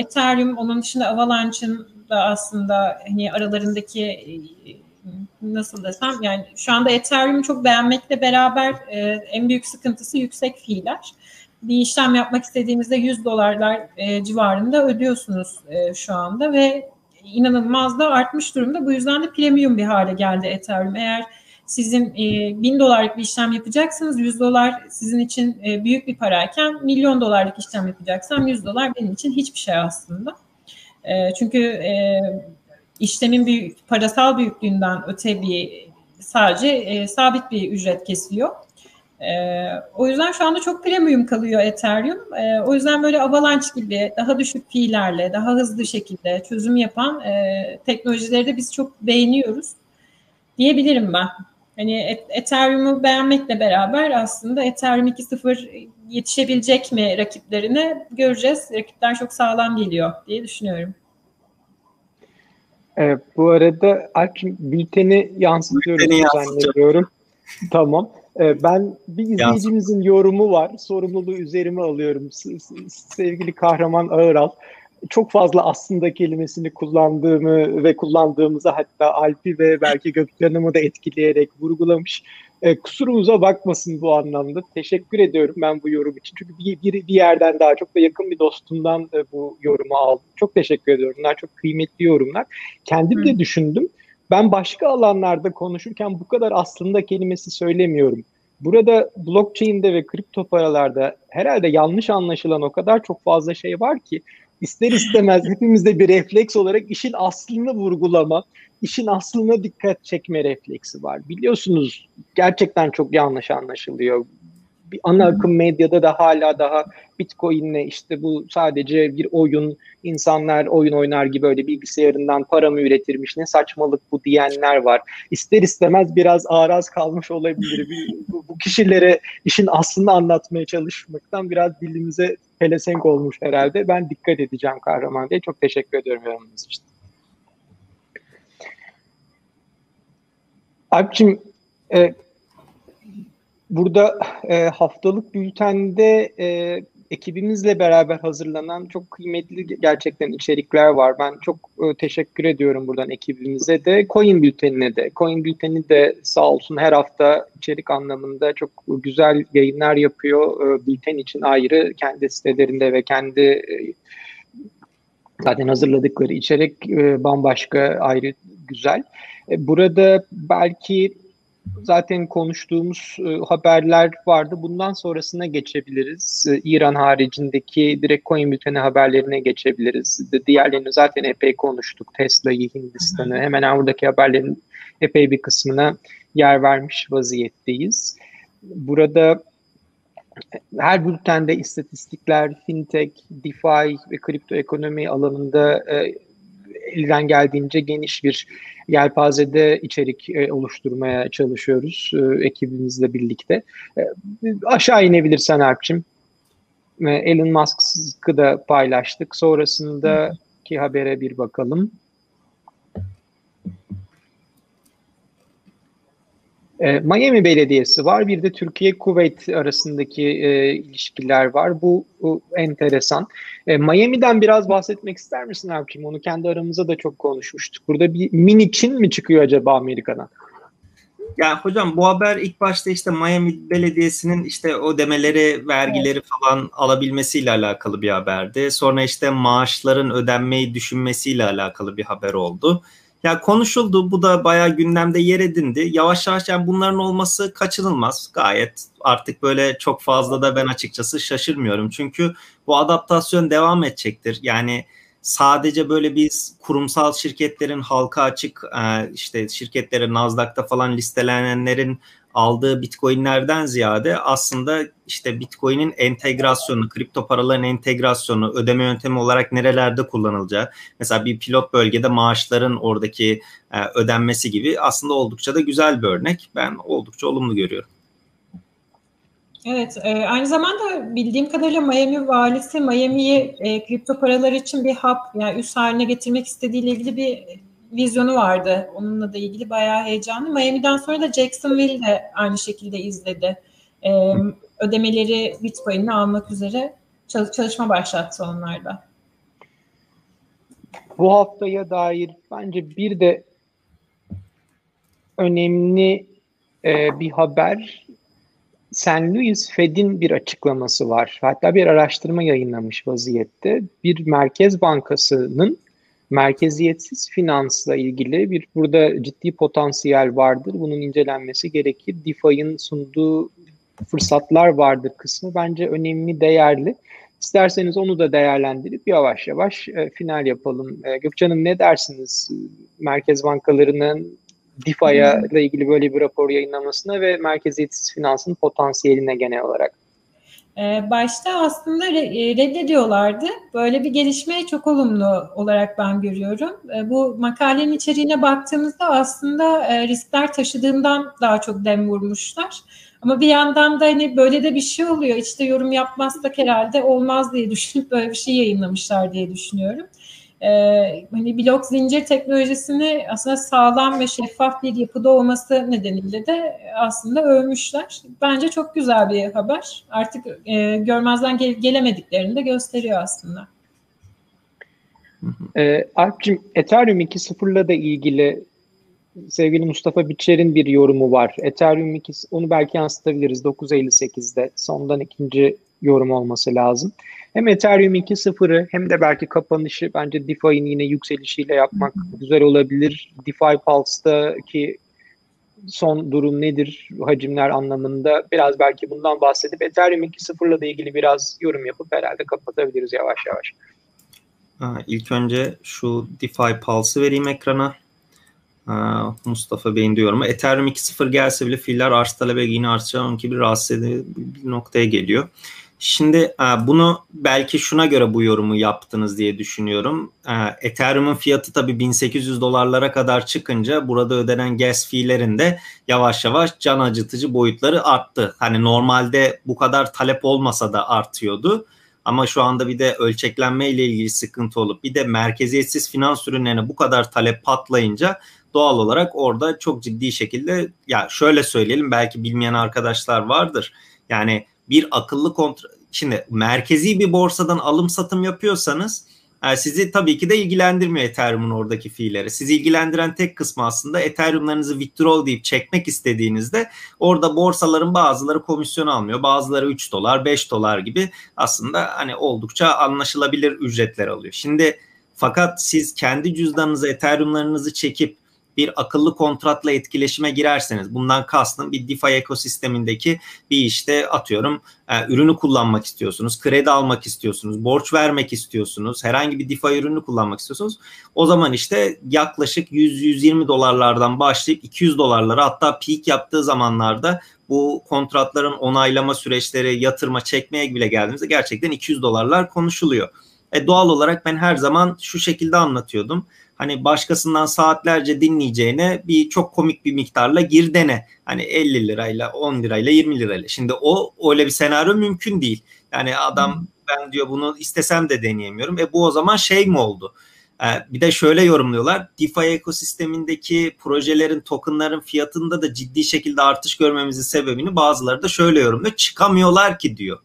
Ethereum, onun dışında Avalanche'ın da aslında hani aralarındaki e, nasıl desem yani şu anda Ethereum'u çok beğenmekle beraber e, en büyük sıkıntısı yüksek fiiller. Bir işlem yapmak istediğinizde 100 dolarlar e, civarında ödüyorsunuz e, şu anda ve inanılmaz da artmış durumda. Bu yüzden de premium bir hale geldi Ethereum. Eğer sizin e, 1000 dolarlık bir işlem yapacaksınız. 100 dolar sizin için e, büyük bir parayken milyon dolarlık işlem yapacaksam 100 dolar benim için hiçbir şey aslında. E, çünkü e, işlemin büyük, parasal büyüklüğünden öte bir sadece sabit bir ücret kesiliyor. E, o yüzden şu anda çok premium kalıyor Ethereum. E, o yüzden böyle Avalanche gibi daha düşük fiillerle, daha hızlı şekilde çözüm yapan e, teknolojileri de biz çok beğeniyoruz diyebilirim ben. Hani Ethereum'u beğenmekle beraber aslında Ethereum 2.0 yetişebilecek mi rakiplerine göreceğiz. Rakipler çok sağlam geliyor diye düşünüyorum. Evet, bu arada Alp'cim bülteni yansıtıyorum bülteni zannediyorum. tamam. Ee, ben bir izleyicimizin yorumu var. Sorumluluğu üzerime alıyorum. Sevgili kahraman Ağıral çok fazla aslında kelimesini kullandığımı ve kullandığımızı hatta Alp'i ve belki Gökçen'imi da etkileyerek vurgulamış. E, kusurumuza bakmasın bu anlamda. Teşekkür ediyorum ben bu yorum için. Çünkü bir, bir, bir yerden daha çok da yakın bir dostumdan e, bu yorumu aldım. Çok teşekkür ediyorum. Bunlar çok kıymetli yorumlar. Kendim de düşündüm. Ben başka alanlarda konuşurken bu kadar aslında kelimesi söylemiyorum. Burada blockchain'de ve kripto paralarda herhalde yanlış anlaşılan o kadar çok fazla şey var ki ister istemez hepimizde bir refleks olarak işin aslını vurgulama, işin aslına dikkat çekme refleksi var. Biliyorsunuz gerçekten çok yanlış anlaşılıyor. Bir ana akım medyada da hala daha Bitcoin'le işte bu sadece bir oyun, insanlar oyun oynar gibi öyle bilgisayarından para mı üretirmiş, ne saçmalık bu diyenler var. İster istemez biraz araz kalmış olabilir. bu, bu kişilere işin aslını anlatmaya çalışmaktan biraz dilimize pelesenk olmuş herhalde. Ben dikkat edeceğim kahraman diye. Çok teşekkür ediyorum yorumunuz için. Alp'cim e, burada e, haftalık bültende e, ekibimizle beraber hazırlanan çok kıymetli gerçekten içerikler var. Ben çok e, teşekkür ediyorum buradan ekibimize de. Coin Bülteni'ne de. Coin Bülteni de sağ olsun her hafta içerik anlamında çok güzel yayınlar yapıyor. E, bülten için ayrı kendi sitelerinde ve kendi e, zaten hazırladıkları içerik e, bambaşka ayrı güzel. Burada belki zaten konuştuğumuz e, haberler vardı. Bundan sonrasına geçebiliriz. E, İran haricindeki direkt coin bülteni haberlerine geçebiliriz. De, diğerlerini zaten epey konuştuk. Tesla'yı, Hindistan'ı hemen buradaki haberlerin epey bir kısmına yer vermiş vaziyetteyiz. Burada her bültende istatistikler, fintech, DeFi ve kripto ekonomi alanında e, elden geldiğince geniş bir yelpazede içerik e, oluşturmaya çalışıyoruz e, ekibimizle birlikte. E, aşağı inebilirsen Alp'cim. E, Elon Musk'ı da paylaştık. Sonrasındaki habere bir bakalım. E, Miami Belediyesi var. Bir de Türkiye-Kuveyt arasındaki e, ilişkiler var. Bu, bu enteresan. E, Miami'den biraz bahsetmek ister misin Alpçim? Onu kendi aramızda da çok konuşmuştuk. Burada bir mini Çin mi çıkıyor acaba Amerika'dan? Ya hocam bu haber ilk başta işte Miami Belediyesi'nin işte o demeleri, vergileri falan alabilmesiyle alakalı bir haberdi. Sonra işte maaşların ödenmeyi düşünmesiyle alakalı bir haber oldu. Ya konuşuldu. Bu da bayağı gündemde yer edindi. Yavaş yavaş yani bunların olması kaçınılmaz. Gayet artık böyle çok fazla da ben açıkçası şaşırmıyorum. Çünkü bu adaptasyon devam edecektir. Yani sadece böyle biz kurumsal şirketlerin halka açık e, işte şirketlerin Nasdaq'ta falan listelenenlerin aldığı bitcoinlerden ziyade aslında işte bitcoin'in entegrasyonu, kripto paraların entegrasyonu, ödeme yöntemi olarak nerelerde kullanılacağı, mesela bir pilot bölgede maaşların oradaki e, ödenmesi gibi aslında oldukça da güzel bir örnek. Ben oldukça olumlu görüyorum. Evet, e, aynı zamanda bildiğim kadarıyla Miami valisi Miami'yi e, kripto paralar için bir hub, yani üs haline getirmek istediğiyle ilgili bir vizyonu vardı. Onunla da ilgili bayağı heyecanlı. Miami'den sonra da Jacksonville de aynı şekilde izledi. E, ödemeleri Bitcoin'le almak üzere çalışma başlattı onlarda. Bu haftaya dair bence bir de önemli e, bir haber St. Louis Fed'in bir açıklaması var. Hatta bir araştırma yayınlamış vaziyette. Bir merkez bankasının merkeziyetsiz finansla ilgili bir burada ciddi potansiyel vardır. Bunun incelenmesi gerekir. DeFi'nin sunduğu fırsatlar vardır kısmı bence önemli, değerli. İsterseniz onu da değerlendirip yavaş yavaş e, final yapalım. E, Gökçen'im ne dersiniz? Merkez bankalarının DeFi'ye ile ilgili böyle bir rapor yayınlamasına ve merkeziyetsiz finansın potansiyeline genel olarak. Ee, başta aslında e, reddediyorlardı. Böyle bir gelişmeyi çok olumlu olarak ben görüyorum. Ee, bu makalenin içeriğine baktığımızda aslında e, riskler taşıdığından daha çok dem vurmuşlar. Ama bir yandan da hani böyle de bir şey oluyor. İşte yorum yapmazsak herhalde olmaz diye düşünüp böyle bir şey yayınlamışlar diye düşünüyorum e, hani blok zincir teknolojisini aslında sağlam ve şeffaf bir yapıda olması nedeniyle de aslında övmüşler. Bence çok güzel bir haber. Artık e, görmezden gel- gelemediklerini de gösteriyor aslında. E, Alp'cim Ethereum 2.0'la da ilgili sevgili Mustafa Biçer'in bir yorumu var. Ethereum 2, onu belki yansıtabiliriz 9.58'de. Sondan ikinci yorum olması lazım. Hem Ethereum 2.0'ı hem de belki kapanışı bence DeFi'nin yine yükselişiyle yapmak güzel olabilir. DeFi Pulse'daki son durum nedir hacimler anlamında biraz belki bundan bahsedip Ethereum 2.0'la da ilgili biraz yorum yapıp herhalde kapatabiliriz yavaş yavaş. Ha, ilk önce şu DeFi Pulse'ı vereyim ekrana. Ha, Mustafa Bey'in diyorum. Ethereum 2.0 gelse bile fiiller arz talebe yine artacağın ki bir rahatsız edici bir noktaya geliyor. Şimdi e, bunu belki şuna göre bu yorumu yaptınız diye düşünüyorum. E, Ethereum'un fiyatı tabii 1800 dolarlara kadar çıkınca burada ödenen gas fee'lerin de yavaş yavaş can acıtıcı boyutları arttı. Hani normalde bu kadar talep olmasa da artıyordu. Ama şu anda bir de ölçeklenme ile ilgili sıkıntı olup bir de merkeziyetsiz finans ürünlerine bu kadar talep patlayınca doğal olarak orada çok ciddi şekilde ya şöyle söyleyelim belki bilmeyen arkadaşlar vardır. Yani bir akıllı kontrol şimdi merkezi bir borsadan alım satım yapıyorsanız e, sizi tabii ki de ilgilendirmiyor Ethereum'un oradaki fiilleri. Sizi ilgilendiren tek kısmı aslında Ethereum'larınızı withdraw deyip çekmek istediğinizde orada borsaların bazıları komisyon almıyor. Bazıları 3 dolar, 5 dolar gibi aslında hani oldukça anlaşılabilir ücretler alıyor. Şimdi fakat siz kendi cüzdanınıza Ethereum'larınızı çekip bir akıllı kontratla etkileşime girerseniz bundan kastım bir DeFi ekosistemindeki bir işte atıyorum e, ürünü kullanmak istiyorsunuz, kredi almak istiyorsunuz, borç vermek istiyorsunuz, herhangi bir DeFi ürünü kullanmak istiyorsunuz. O zaman işte yaklaşık 100-120 dolarlardan başlayıp 200 dolarlara hatta peak yaptığı zamanlarda bu kontratların onaylama süreçleri, yatırma, çekmeye bile geldiğimizde gerçekten 200 dolarlar konuşuluyor. E doğal olarak ben her zaman şu şekilde anlatıyordum hani başkasından saatlerce dinleyeceğine bir çok komik bir miktarla gir dene. Hani 50 lirayla 10 lirayla 20 lirayla. Şimdi o öyle bir senaryo mümkün değil. Yani adam ben diyor bunu istesem de deneyemiyorum. E bu o zaman şey mi oldu? Ee, bir de şöyle yorumluyorlar. DeFi ekosistemindeki projelerin, tokenların fiyatında da ciddi şekilde artış görmemizin sebebini bazıları da şöyle yorumluyor. Çıkamıyorlar ki diyor.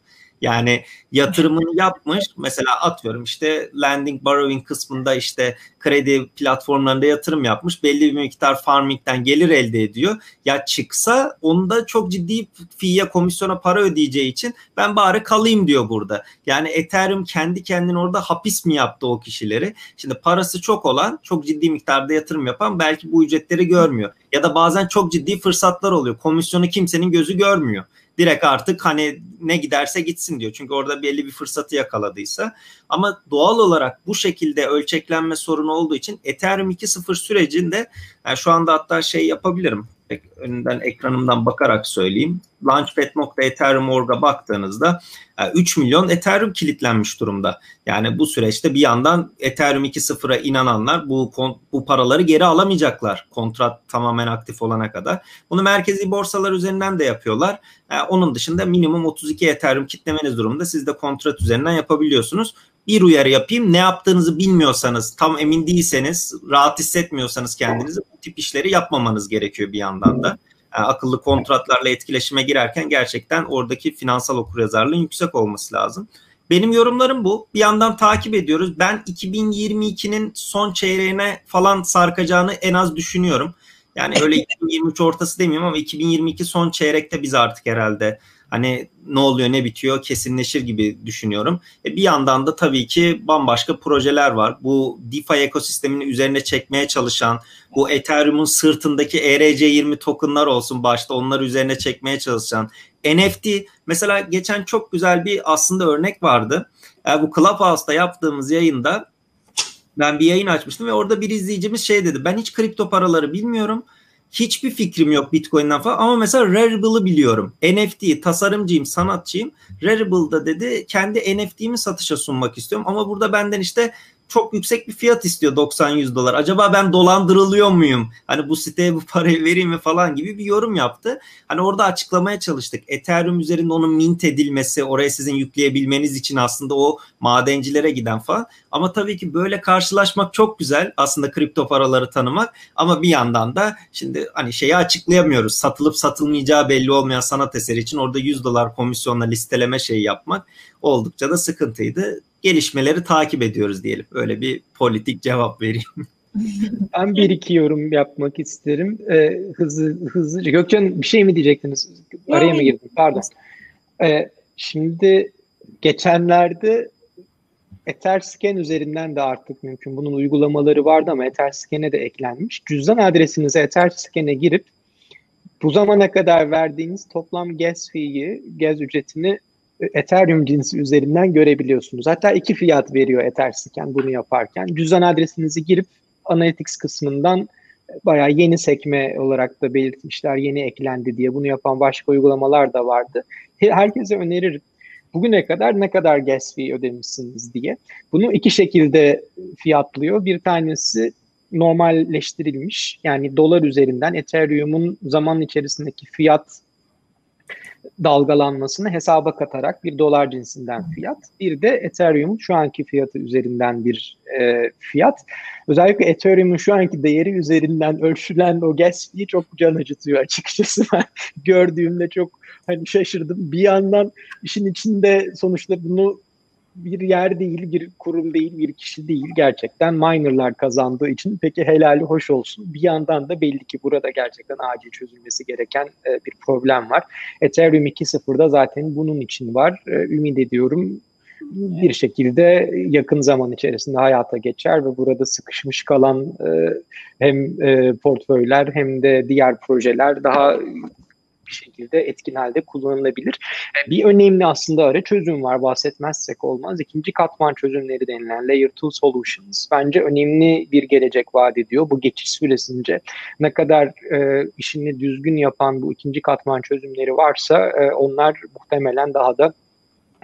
Yani yatırımını yapmış. Mesela atıyorum işte lending borrowing kısmında işte kredi platformlarında yatırım yapmış. Belli bir miktar farming'den gelir elde ediyor. Ya çıksa onda çok ciddi fiye komisyona para ödeyeceği için ben bari kalayım diyor burada. Yani Ethereum kendi kendine orada hapis mi yaptı o kişileri? Şimdi parası çok olan, çok ciddi miktarda yatırım yapan belki bu ücretleri görmüyor. Ya da bazen çok ciddi fırsatlar oluyor. Komisyonu kimsenin gözü görmüyor direkt artık hani ne giderse gitsin diyor. Çünkü orada belli bir fırsatı yakaladıysa. Ama doğal olarak bu şekilde ölçeklenme sorunu olduğu için Ethereum 2.0 sürecinde yani şu anda hatta şey yapabilirim önünden ekranımdan bakarak söyleyeyim. Launchpad.ethereum.org'a baktığınızda 3 milyon Ethereum kilitlenmiş durumda. Yani bu süreçte bir yandan Ethereum 2.0'a inananlar bu bu paraları geri alamayacaklar kontrat tamamen aktif olana kadar. Bunu merkezi borsalar üzerinden de yapıyorlar. Onun dışında minimum 32 Ethereum kitlemeniz durumunda siz de kontrat üzerinden yapabiliyorsunuz bir uyarı yapayım. Ne yaptığınızı bilmiyorsanız, tam emin değilseniz, rahat hissetmiyorsanız kendinizi bu tip işleri yapmamanız gerekiyor bir yandan da. Yani akıllı kontratlarla etkileşime girerken gerçekten oradaki finansal okuryazarlığın yüksek olması lazım. Benim yorumlarım bu. Bir yandan takip ediyoruz. Ben 2022'nin son çeyreğine falan sarkacağını en az düşünüyorum. Yani öyle 2023 ortası demiyorum ama 2022 son çeyrekte biz artık herhalde hani ne oluyor ne bitiyor kesinleşir gibi düşünüyorum. E bir yandan da tabii ki bambaşka projeler var. Bu DeFi ekosistemini üzerine çekmeye çalışan, bu Ethereum'un sırtındaki ERC20 tokenlar olsun başta onlar üzerine çekmeye çalışan NFT mesela geçen çok güzel bir aslında örnek vardı. Yani bu Clubhouse'da yaptığımız yayında ben bir yayın açmıştım ve orada bir izleyicimiz şey dedi. Ben hiç kripto paraları bilmiyorum Hiçbir fikrim yok Bitcoin'den falan ama mesela Rarible'ı biliyorum. NFT, tasarımcıyım, sanatçıyım. Rarible'da dedi kendi NFT'mi satışa sunmak istiyorum ama burada benden işte çok yüksek bir fiyat istiyor 90-100 dolar. Acaba ben dolandırılıyor muyum? Hani bu siteye bu parayı vereyim mi falan gibi bir yorum yaptı. Hani orada açıklamaya çalıştık. Ethereum üzerinde onun mint edilmesi, oraya sizin yükleyebilmeniz için aslında o madencilere giden falan. Ama tabii ki böyle karşılaşmak çok güzel. Aslında kripto paraları tanımak. Ama bir yandan da şimdi hani şeyi açıklayamıyoruz. Satılıp satılmayacağı belli olmayan sanat eseri için orada 100 dolar komisyonla listeleme şeyi yapmak oldukça da sıkıntıydı gelişmeleri takip ediyoruz diyelim. Öyle bir politik cevap vereyim. Ben bir iki yorum yapmak isterim. Ee, hızlı hızlıca. Gökçen bir şey mi diyecektiniz? Araya mı girdim? Pardon. Ee, şimdi geçenlerde Etherscan üzerinden de artık mümkün. Bunun uygulamaları vardı ama Etherscan'e de eklenmiş. Cüzdan adresinize Etherscan'e girip bu zamana kadar verdiğiniz toplam gas fee'yi, gaz ücretini Ethereum cinsi üzerinden görebiliyorsunuz. Hatta iki fiyat veriyor Etherscan bunu yaparken. Cüzdan adresinizi girip Analytics kısmından bayağı yeni sekme olarak da belirtmişler. Yeni eklendi diye. Bunu yapan başka uygulamalar da vardı. Herkese öneririm. Bugüne kadar ne kadar gas fee ödemişsiniz diye. Bunu iki şekilde fiyatlıyor. Bir tanesi normalleştirilmiş. Yani dolar üzerinden Ethereum'un zaman içerisindeki fiyat dalgalanmasını hesaba katarak bir dolar cinsinden fiyat. Bir de Ethereum şu anki fiyatı üzerinden bir e, fiyat. Özellikle Ethereum'un şu anki değeri üzerinden ölçülen o gas fee çok can acıtıyor açıkçası. Ben gördüğümde çok hani şaşırdım. Bir yandan işin içinde sonuçta bunu bir yer değil, bir kurum değil, bir kişi değil. Gerçekten minerlar kazandığı için peki helali hoş olsun. Bir yandan da belli ki burada gerçekten acil çözülmesi gereken e, bir problem var. Ethereum 2.0'da zaten bunun için var. E, ümit ediyorum bir şekilde yakın zaman içerisinde hayata geçer ve burada sıkışmış kalan e, hem e, portföyler hem de diğer projeler daha bir şekilde etkin halde kullanılabilir. E, bir önemli aslında ara çözüm var bahsetmezsek olmaz. İkinci katman çözümleri denilen Layer 2 Solutions bence önemli bir gelecek vaat ediyor. Bu geçiş süresince ne kadar e, işini düzgün yapan bu ikinci katman çözümleri varsa e, onlar muhtemelen daha da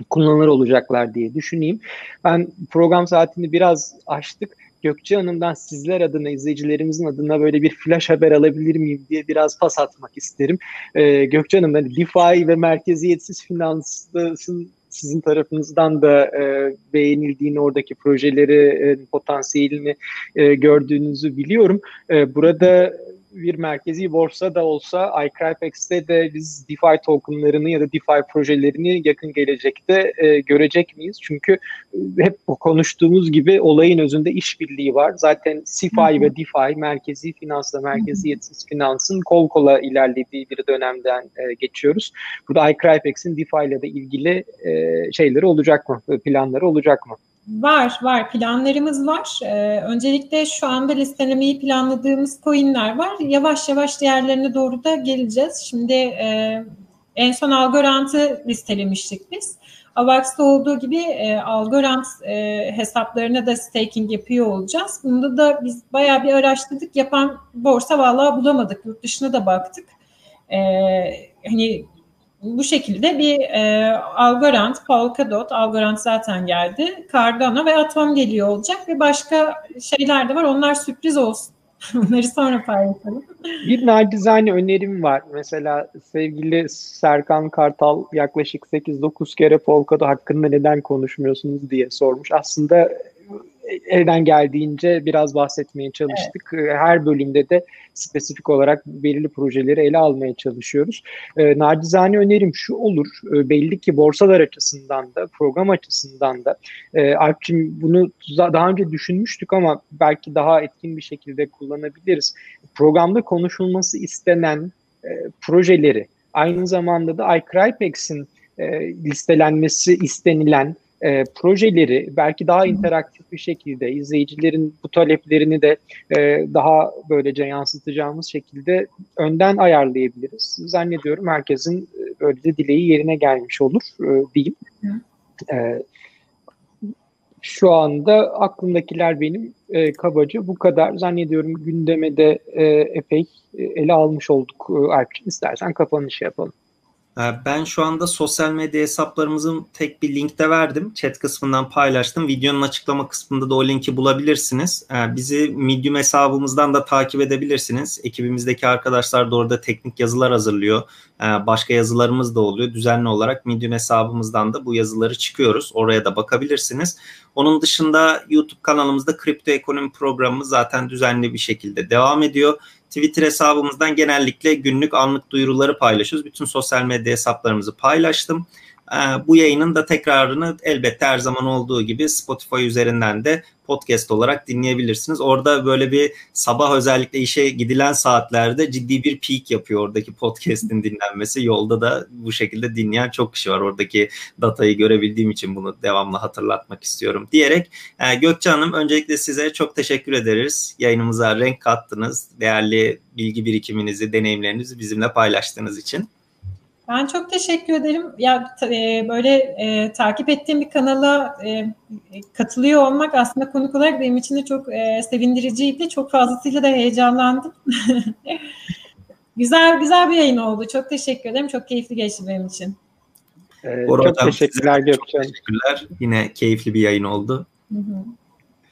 kullanılır olacaklar diye düşüneyim. Ben program saatini biraz açtık. Gökçe Hanım'dan sizler adına, izleyicilerimizin adına böyle bir flash haber alabilir miyim diye biraz pas atmak isterim. Ee, Gökçe Hanım, hani DeFi ve merkeziyetsiz finansın sizin tarafınızdan da e, beğenildiğini, oradaki projeleri, e, potansiyelini e, gördüğünüzü biliyorum. E, burada bir merkezi borsa da olsa iCrypex'te de biz DeFi tokenlarını ya da DeFi projelerini yakın gelecekte e, görecek miyiz? Çünkü e, hep konuştuğumuz gibi olayın özünde işbirliği var. Zaten CeFi ve DeFi merkezi finansla merkeziyetsiz finansın kol kola ilerlediği bir dönemden e, geçiyoruz. Burada iCrypex'in DeFi ile de ilgili e, şeyleri olacak mı? Planları olacak mı? Var, var. Planlarımız var. Ee, öncelikle şu anda listelemeyi planladığımız coinler var. Yavaş yavaş diğerlerine doğru da geleceğiz. Şimdi e, en son Algorand'ı listelemiştik biz. Avax'ta olduğu gibi e, Algorand e, hesaplarına da staking yapıyor olacağız. Bunda da biz bayağı bir araştırdık. Yapan borsa vallahi bulamadık. Yurt dışına da baktık. E, hani bu şekilde bir e, Algorand, Polkadot, Algorand zaten geldi. Cardano ve Atom geliyor olacak ve başka şeyler de var. Onlar sürpriz olsun. Bunları sonra paylaşalım. Bir nacizane önerim var. Mesela sevgili Serkan Kartal yaklaşık 8-9 kere Polkadot hakkında neden konuşmuyorsunuz diye sormuş. Aslında elden geldiğince biraz bahsetmeye çalıştık. Evet. Her bölümde de spesifik olarak belirli projeleri ele almaya çalışıyoruz. E, nacizane önerim şu olur. E, belli ki borsalar açısından da, program açısından da e, Alpçim bunu daha önce düşünmüştük ama belki daha etkin bir şekilde kullanabiliriz. Programda konuşulması istenen e, projeleri aynı zamanda da iCrypex'in e, listelenmesi istenilen e, projeleri belki daha interaktif bir şekilde izleyicilerin bu taleplerini de e, daha böylece yansıtacağımız şekilde önden ayarlayabiliriz. Zannediyorum herkesin e, böyle de dileği yerine gelmiş olur e, diyeyim. E, şu anda aklımdakiler benim e, kabaca bu kadar. Zannediyorum gündeme de e, epey e, ele almış olduk. E, Alpçin istersen kapanışı yapalım. Ee, ben şu anda sosyal medya hesaplarımızın tek bir linkte verdim. Chat kısmından paylaştım. Videonun açıklama kısmında da o linki bulabilirsiniz. Ee, bizi Medium hesabımızdan da takip edebilirsiniz. Ekibimizdeki arkadaşlar da orada teknik yazılar hazırlıyor. Ee, başka yazılarımız da oluyor. Düzenli olarak Medium hesabımızdan da bu yazıları çıkıyoruz. Oraya da bakabilirsiniz. Onun dışında YouTube kanalımızda kripto ekonomi programımız zaten düzenli bir şekilde devam ediyor. Twitter hesabımızdan genellikle günlük anlık duyuruları paylaşıyoruz. Bütün sosyal medya hesaplarımızı paylaştım. Ee, bu yayının da tekrarını elbette her zaman olduğu gibi Spotify üzerinden de podcast olarak dinleyebilirsiniz. Orada böyle bir sabah özellikle işe gidilen saatlerde ciddi bir peak yapıyor oradaki podcast'in dinlenmesi. Yolda da bu şekilde dinleyen çok kişi var. Oradaki datayı görebildiğim için bunu devamlı hatırlatmak istiyorum diyerek e, Gökçe Hanım öncelikle size çok teşekkür ederiz. Yayınımıza renk kattınız. Değerli bilgi birikiminizi, deneyimlerinizi bizimle paylaştığınız için. Ben çok teşekkür ederim. Ya e, böyle e, takip ettiğim bir kanala e, katılıyor olmak aslında konuk olarak benim için de çok e, sevindiriciydi. Çok fazlasıyla da heyecanlandım. güzel güzel bir yayın oldu. Çok teşekkür ederim. Çok keyifli geçti benim için. Ee, çok teşekkürler Gökçen. Teşekkürler. Yine keyifli bir yayın oldu. Hı hı.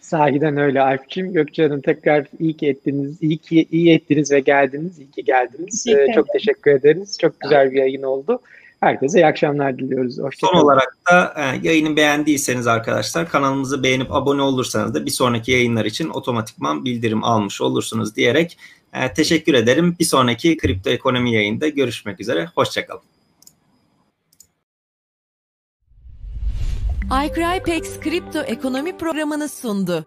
Sahiden öyle Alp'ciğim. Gökçe Hanım tekrar iyi ki ettiniz, iyi ki iyi ettiniz ve geldiniz. İyi ki geldiniz. Teşekkür ee, çok teşekkür ederiz. Çok güzel bir yayın oldu. Herkese iyi akşamlar diliyoruz. Hoşçakalın. Son olarak da e, yayını beğendiyseniz arkadaşlar kanalımızı beğenip abone olursanız da bir sonraki yayınlar için otomatikman bildirim almış olursunuz diyerek e, teşekkür ederim. Bir sonraki kripto ekonomi yayında görüşmek üzere. Hoşçakalın. iCrypex kripto ekonomi programını sundu.